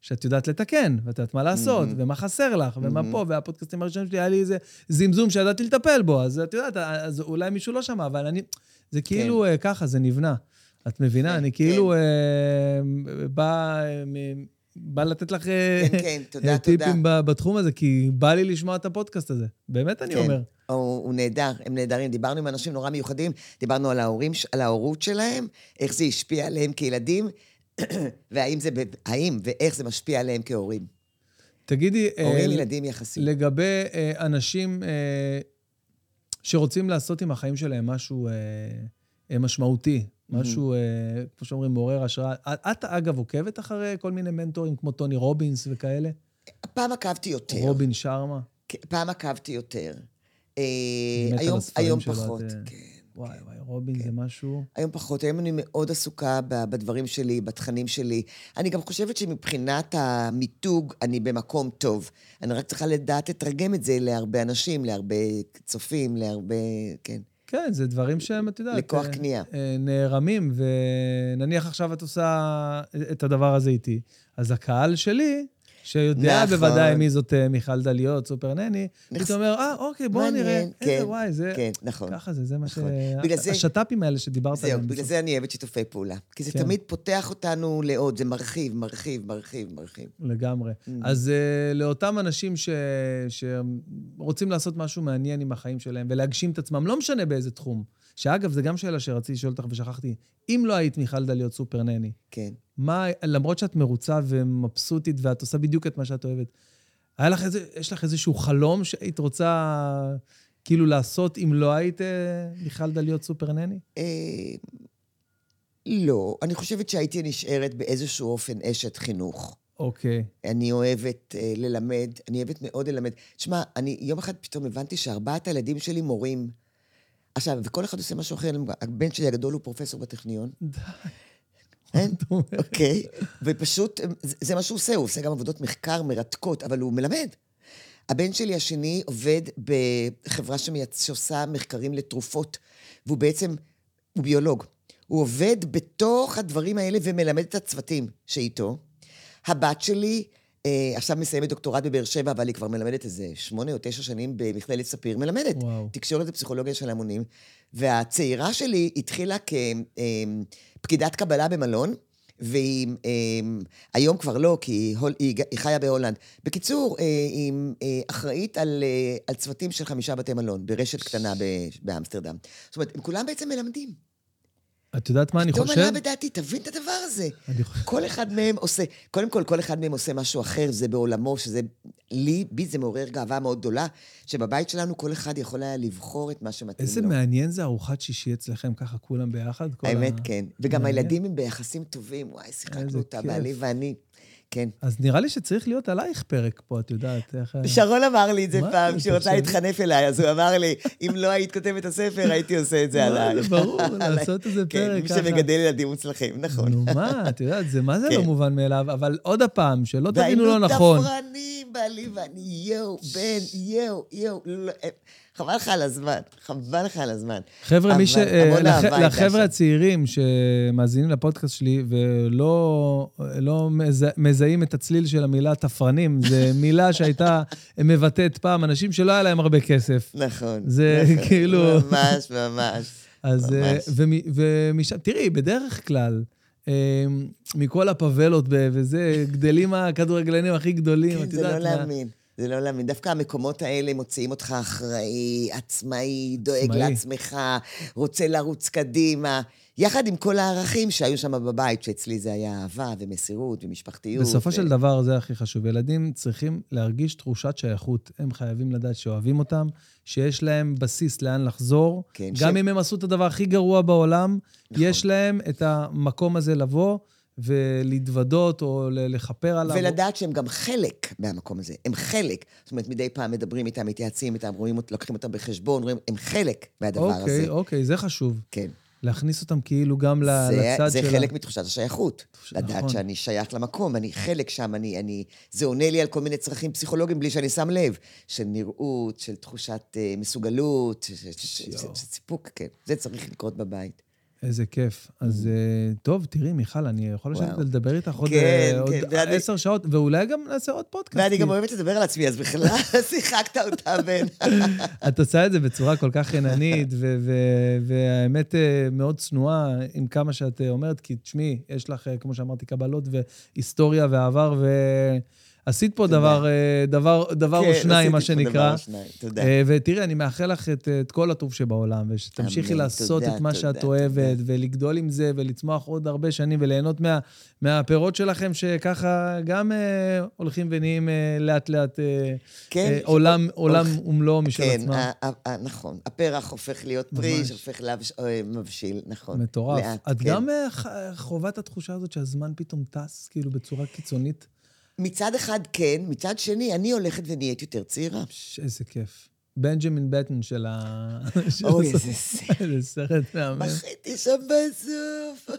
שאת יודעת לתקן, ואת יודעת מה לעשות, Mm-hmm. ומה חסר לך, ומה פה, והפודקאסטים הראשונים שלי, היה לי איזה זמזום שידעתי לטפל בו, אז את יודעת, אז אולי מישהו לא שמע, אבל אני... זה כאילו אה, ככה, זה נבנה. את מבינה? כן, אני כאילו אה, בא... אה, מ- בא לתת לך אה, כן, כן, תודה, אה, תודה. טיפים ב- בתחום הזה, כי בא לי לשמוע את הפודקאסט הזה. באמת אני כן. אומר. הוא, הוא נהדר, הם נהדרים. דיברנו עם אנשים נורא מיוחדים, דיברנו על ההורים, על ההורות שלהם, איך זה השפיע עליהם כילדים, והאם זה, האם ואיך זה משפיע עליהם כהורים. תגידי, אה, הורים, ילדים, יחסים. לגבי אה, אנשים אה, שרוצים לעשות עם החיים שלהם משהו אה, אה, משמעותי, משהו, אה, כמו שאומרים, מעורר השראה. את, אגב, עוקבת אחרי כל מיני מנטורים כמו טוני רובינס וכאלה? פעם עקבתי יותר. רובין שרמה? כן, פעם עקבתי יותר. אה, היום, היום פחות, את, אה, כן. וואי, וואי, רובין זה משהו... היום פחות, היום אני מאוד עסוקה בדברים שלי, בתכנים שלי. אני גם חושבת שמבחינת המיתוג, אני במקום טוב. אני רק צריכה לדעת לתרגם את זה להרבה אנשים, להרבה צופים, להרבה... כן. כן, זה דברים שהם, את יודעת... לכוח אה, קנייה. אה, נערמים, ונניח עכשיו את עושה את הדבר הזה איתי, אז הקהל שלי, שיודע נכון. בוודאי מי זאת אה, מיכל דליות, סופר נני, נכס- פתאום אומר, אה, אוקיי, בואו נראה. איזה כן, וואי, זה... כן, נכון. ככה זה, זה מה ש... נכון. בגלל זה- השת"פים האלה שדיברת זהו, עליהם. בגלל בסוף. זה אני אוהבת שיתופי פעולה. כי זה כן. תמיד פותח אותנו לעוד, זה מרחיב, מרחיב, מרחיב, מרחיב. לגמרי. Mm. אז uh, לאותם אנשים ש... שרוצים לעשות משהו מעניין עם החיים שלהם ולהגשים את עצמם, לא משנה באיזה תחום. שאגב, זו גם שאלה שרציתי לשאול אותך ושכחתי. אם לא היית מיכל דליות סופר נני, כן. מה, למרות שאת מרוצה ומבסוטית ואת עושה בדיוק את מה שאת אוהבת, היה לך איזה, יש לך איזשהו חלום שהיית רוצה כאילו לעשות אם לא היית אה, מיכל דליות סופר נני? אה, לא, אני חושבת שהייתי נשארת באיזשהו אופן אשת חינוך. אוקיי. אני אוהבת אה, ללמד, אני אוהבת מאוד ללמד. תשמע, אני יום אחד פתאום הבנתי שארבעת הילדים שלי מורים. עכשיו, וכל אחד עושה משהו אחר. הבן שלי הגדול הוא פרופסור בטכניון. די. אין? אוקיי? ופשוט, זה, מה שהוא עושה, הוא עושה גם עבודות מחקר מרתקות, אבל הוא מלמד. הבן שלי השני עובד בחברה שמייצ... שעושה מחקרים לתרופות, והוא בעצם, הוא ביולוג. הוא עובד בתוך הדברים האלה ומלמד את הצוותים שאיתו. הבת שלי אה, עכשיו מסיימת דוקטורט בבאר שבע, אבל היא כבר מלמדת איזה שמונה או תשע שנים במכללת ספיר, מלמדת. וואו. תקשורת ופסיכולוגיה של המונים. והצעירה שלי התחילה כפקידת קבלה במלון, והיא אה, היום כבר לא, כי הול- היא, היא חיה בהולנד. בקיצור, אה, היא אה, אחראית על, אה, על צוותים של חמישה בתי מלון, ברשת קטנה ב- באמסטרדם. זאת אומרת, הם כולם בעצם מלמדים. את יודעת מה אני פתאום חושב? עלה בדעתי, תבין את הדבר הזה. כל אחד מהם עושה, קודם כל, כל אחד מהם עושה משהו אחר, זה בעולמו, שזה, לי, בי זה מעורר גאווה מאוד גדולה, שבבית שלנו כל אחד יכול היה לבחור את מה שמתאים איזה לו. מעניין זה ארוחת שישי אצלכם, ככה כולם ביחד? האמת, ה- כן. וגם מעניין. הילדים הם ביחסים טובים, וואי, איזה שיחקנו אותה, כיף. בעלי ואני. כן. אז נראה לי שצריך להיות עלייך פרק פה, את יודעת, איך... שרון אמר לי את זה פעם, כשהוא רצה? להתחנף אליי, אז הוא אמר לי, אם לא היית כותבת את הספר, הייתי עושה את זה מה, עליי. זה ברור, לעשות איזה כן, פרק מי ככה. שמגדל ילדים מוצלחים, נכון. נו מה, את יודעת, זה מה זה כן. לא מובן מאליו, אבל עוד הפעם, שלא תבינו והיינו לא נכון. תפרנים, בעלי ואני, יואו, בן, יואו, יואו. לא, אה, חבל לך על הזמן, חבל לך על הזמן. חבר'ה, מי ש... אה, לחבר'ה. הצעירים שמאזינים לפודקאסט שלי ולא לא מז- מזהים את הצליל של המילה תפרנים, זו מילה שהייתה מבטאת פעם אנשים שלא היה להם הרבה כסף. נכון. זה נכון, כאילו- ממש, ממש. אז אה, ממש. ומ- ומשם, תראי, בדרך כלל, מכל הפאבלות ב- וזה, גדלים הכדורגלנים הכי גדולים, כן, את זה יודעת לא מה. להאמין. זה לא להאמין. דווקא המקומות האלה מוציאים אותך אחראי, עצמאי, דואג עצמאי. לעצמך, רוצה לרוץ קדימה. יחד עם כל הערכים שהיו שם בבית, שאצלי זה היה אהבה ומסירות ומשפחתיות. בסופו ו- של דבר זה הכי חשוב. ילדים צריכים להרגיש תחושת שייכות. הם חייבים לדעת שאוהבים אותם, שיש להם בסיס לאן לחזור. כן, גם ש- אם הם עשו את הדבר הכי גרוע בעולם, נכון. יש להם את המקום הזה לבוא ולהתוודות או לכפר עליו. ולדעת שהם גם חלק מהמקום הזה. הם חלק. זאת אומרת, מדי פעם מדברים איתם, מתייעצים איתם, רואים, לוקחים אותם בחשבון, רואים, הם חלק מהדבר אוקיי, הזה. אוקיי, זה חשוב. כן. להכניס אותם כאילו גם זה, לצד זה של... חלק מתחושת השייכות. תחוש- לדעת נכון. שאני שייך למקום, אני חלק שם, אני, אני... זה עונה לי על כל מיני צרכים פסיכולוגיים בלי שאני שם לב. של נראות, של תחושת uh, מסוגלות, ש- ש- ש- ש- יואו. ש- סיפוק, כן. זה צריך לקרות בבית. איזה כיף. אז אה, טוב, תראי, מיכל, אני יכול לשבת. ולדבר איתך עוד כן, אה, כן, עשר שעות, ואולי גם נעשה עוד פודקאסט. ואני גם אוהבת לדבר על עצמי, אז בכלל שיחקת אותה בין... את עושה את זה בצורה כל כך חיננית, ו- ו- והאמת אה, מאוד צנועה עם כמה שאת אומרת, כי תשמעי, יש לך, כמו שאמרתי, קבלות והיסטוריה ועבר, ועשית פה תודה. דבר, אה, דבר, דבר או כן, שניים, מה עשיתי פה דבר שנקרא. או שניים, תודה. אה, ותראי, אני מאחל לך את, את כל הטוב שבעולם, ושתמשיכי לעשות תודה, את מה תודה, שאת תודה. אוהבת, ולגדול עם זה, ולצמוח עוד הרבה שנים, וליהנות מה, מהפירות שלכם, שככה גם אה, הולכים ונהיים אה, לאט-לאט אה, כן, אה, עולם, עולם הולך- ומלואו משל כן, עצמם. ה- נכון. הפרח הופך להיות פרי. שהופך להבש- אה, נכון. מטורף. לאט, את כן. גם אה, חווה את התחושה הזאת שהזמן פתאום טס, כאילו, בצורה קיצונית? מצד אחד כן, מצד שני, אני הולכת ונהיית יותר צעירה. איזה כיף. בנג'מין בטן של ה... אוי. איזה סרט. איזה סרט מהמם. בכיתי שם בסוף.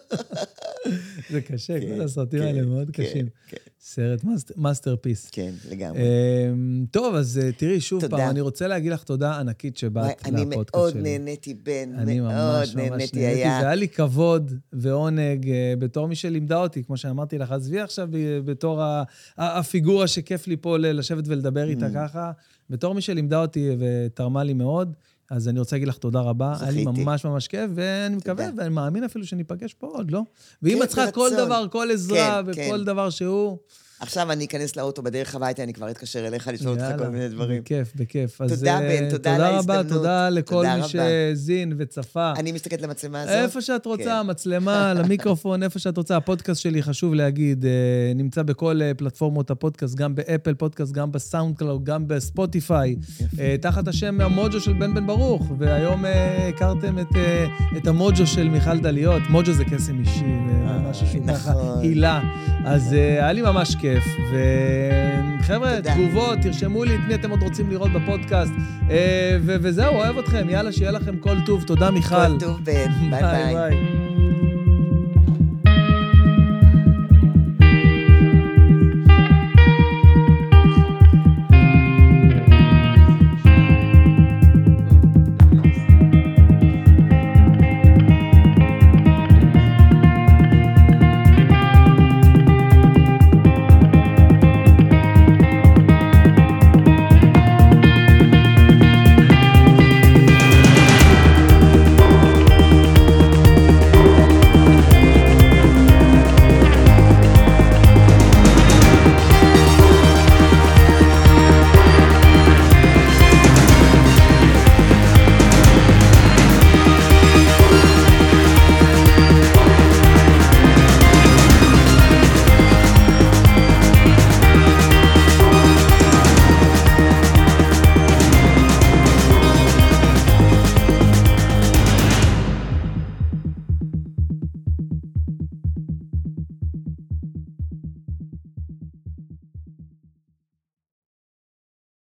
זה קשה, כן, כל הסרטים כן, האלה מאוד כן, קשים. כן. סרט masterpiece. כן, לגמרי. אמ, טוב, אז אה, תראי, שוב תודה. פעם, אני רוצה להגיד לך תודה ענקית שבאת וואי, אני לפודקאסט מאוד שלי. נהניתי, בן, אני מאוד ממש ממש נהניתי. נהניתי. היה... זה היה לי כבוד ועונג אה, בתור מי שלימדה אותי, כמו שאמרתי לך, עזבי עכשיו ב- בתור ה- הפיגורה שכיף לי פה לשבת ולדבר איתה ממ. ככה. בתור מי שלימדה אותי ותרמה לי מאוד, אז אני רוצה להגיד לך תודה רבה. היה לי זכיתי. ממש ממש כיף, ואני מקווה, תודה. ואני מאמין אפילו שניפגש פה עוד, לא? ואם כן, את צריכה כל. דבר, כל עזרה כן, וכל כן. דבר שהוא, עכשיו אני אכנס לאוטו בדרך הביתה, אני כבר אתקשר אליך לשאול אותך כל מיני דברים. בכיף, בכיף. תודה, אה, בן, תודה על תודה רבה, ההזדמנות. תודה לכל מי. שהאזין וצפה. אני מסתכלת למצלמה הזאת. איפה שאת רוצה, כן. מצלמה, למיקרופון, איפה שאת רוצה. הפודקאסט שלי, חשוב להגיד, אה, נמצא בכל אה, פלטפורמות הפודקאסט, גם באפל פודקאסט, גם בסאונד קלאוד, גם בספוטיפיי, תחת השם המוג'ו של בן בן ברוך. והיום הכרתם את, המוג'ו של מיכל דליות. מוג'ו זה קסם אישי, משהו שהוא ככה נכון. הילה. אז אה, היה לי ממש כיף. וחבר'ה. תגובות, תרשמו לי את מי אתם עוד רוצים לראות בפודקאסט. אה, וזהו, אוהב אתכם. יאללה, שיהיה לכם כל טוב. תודה, מיכל. כל טוב, ביי. ביי.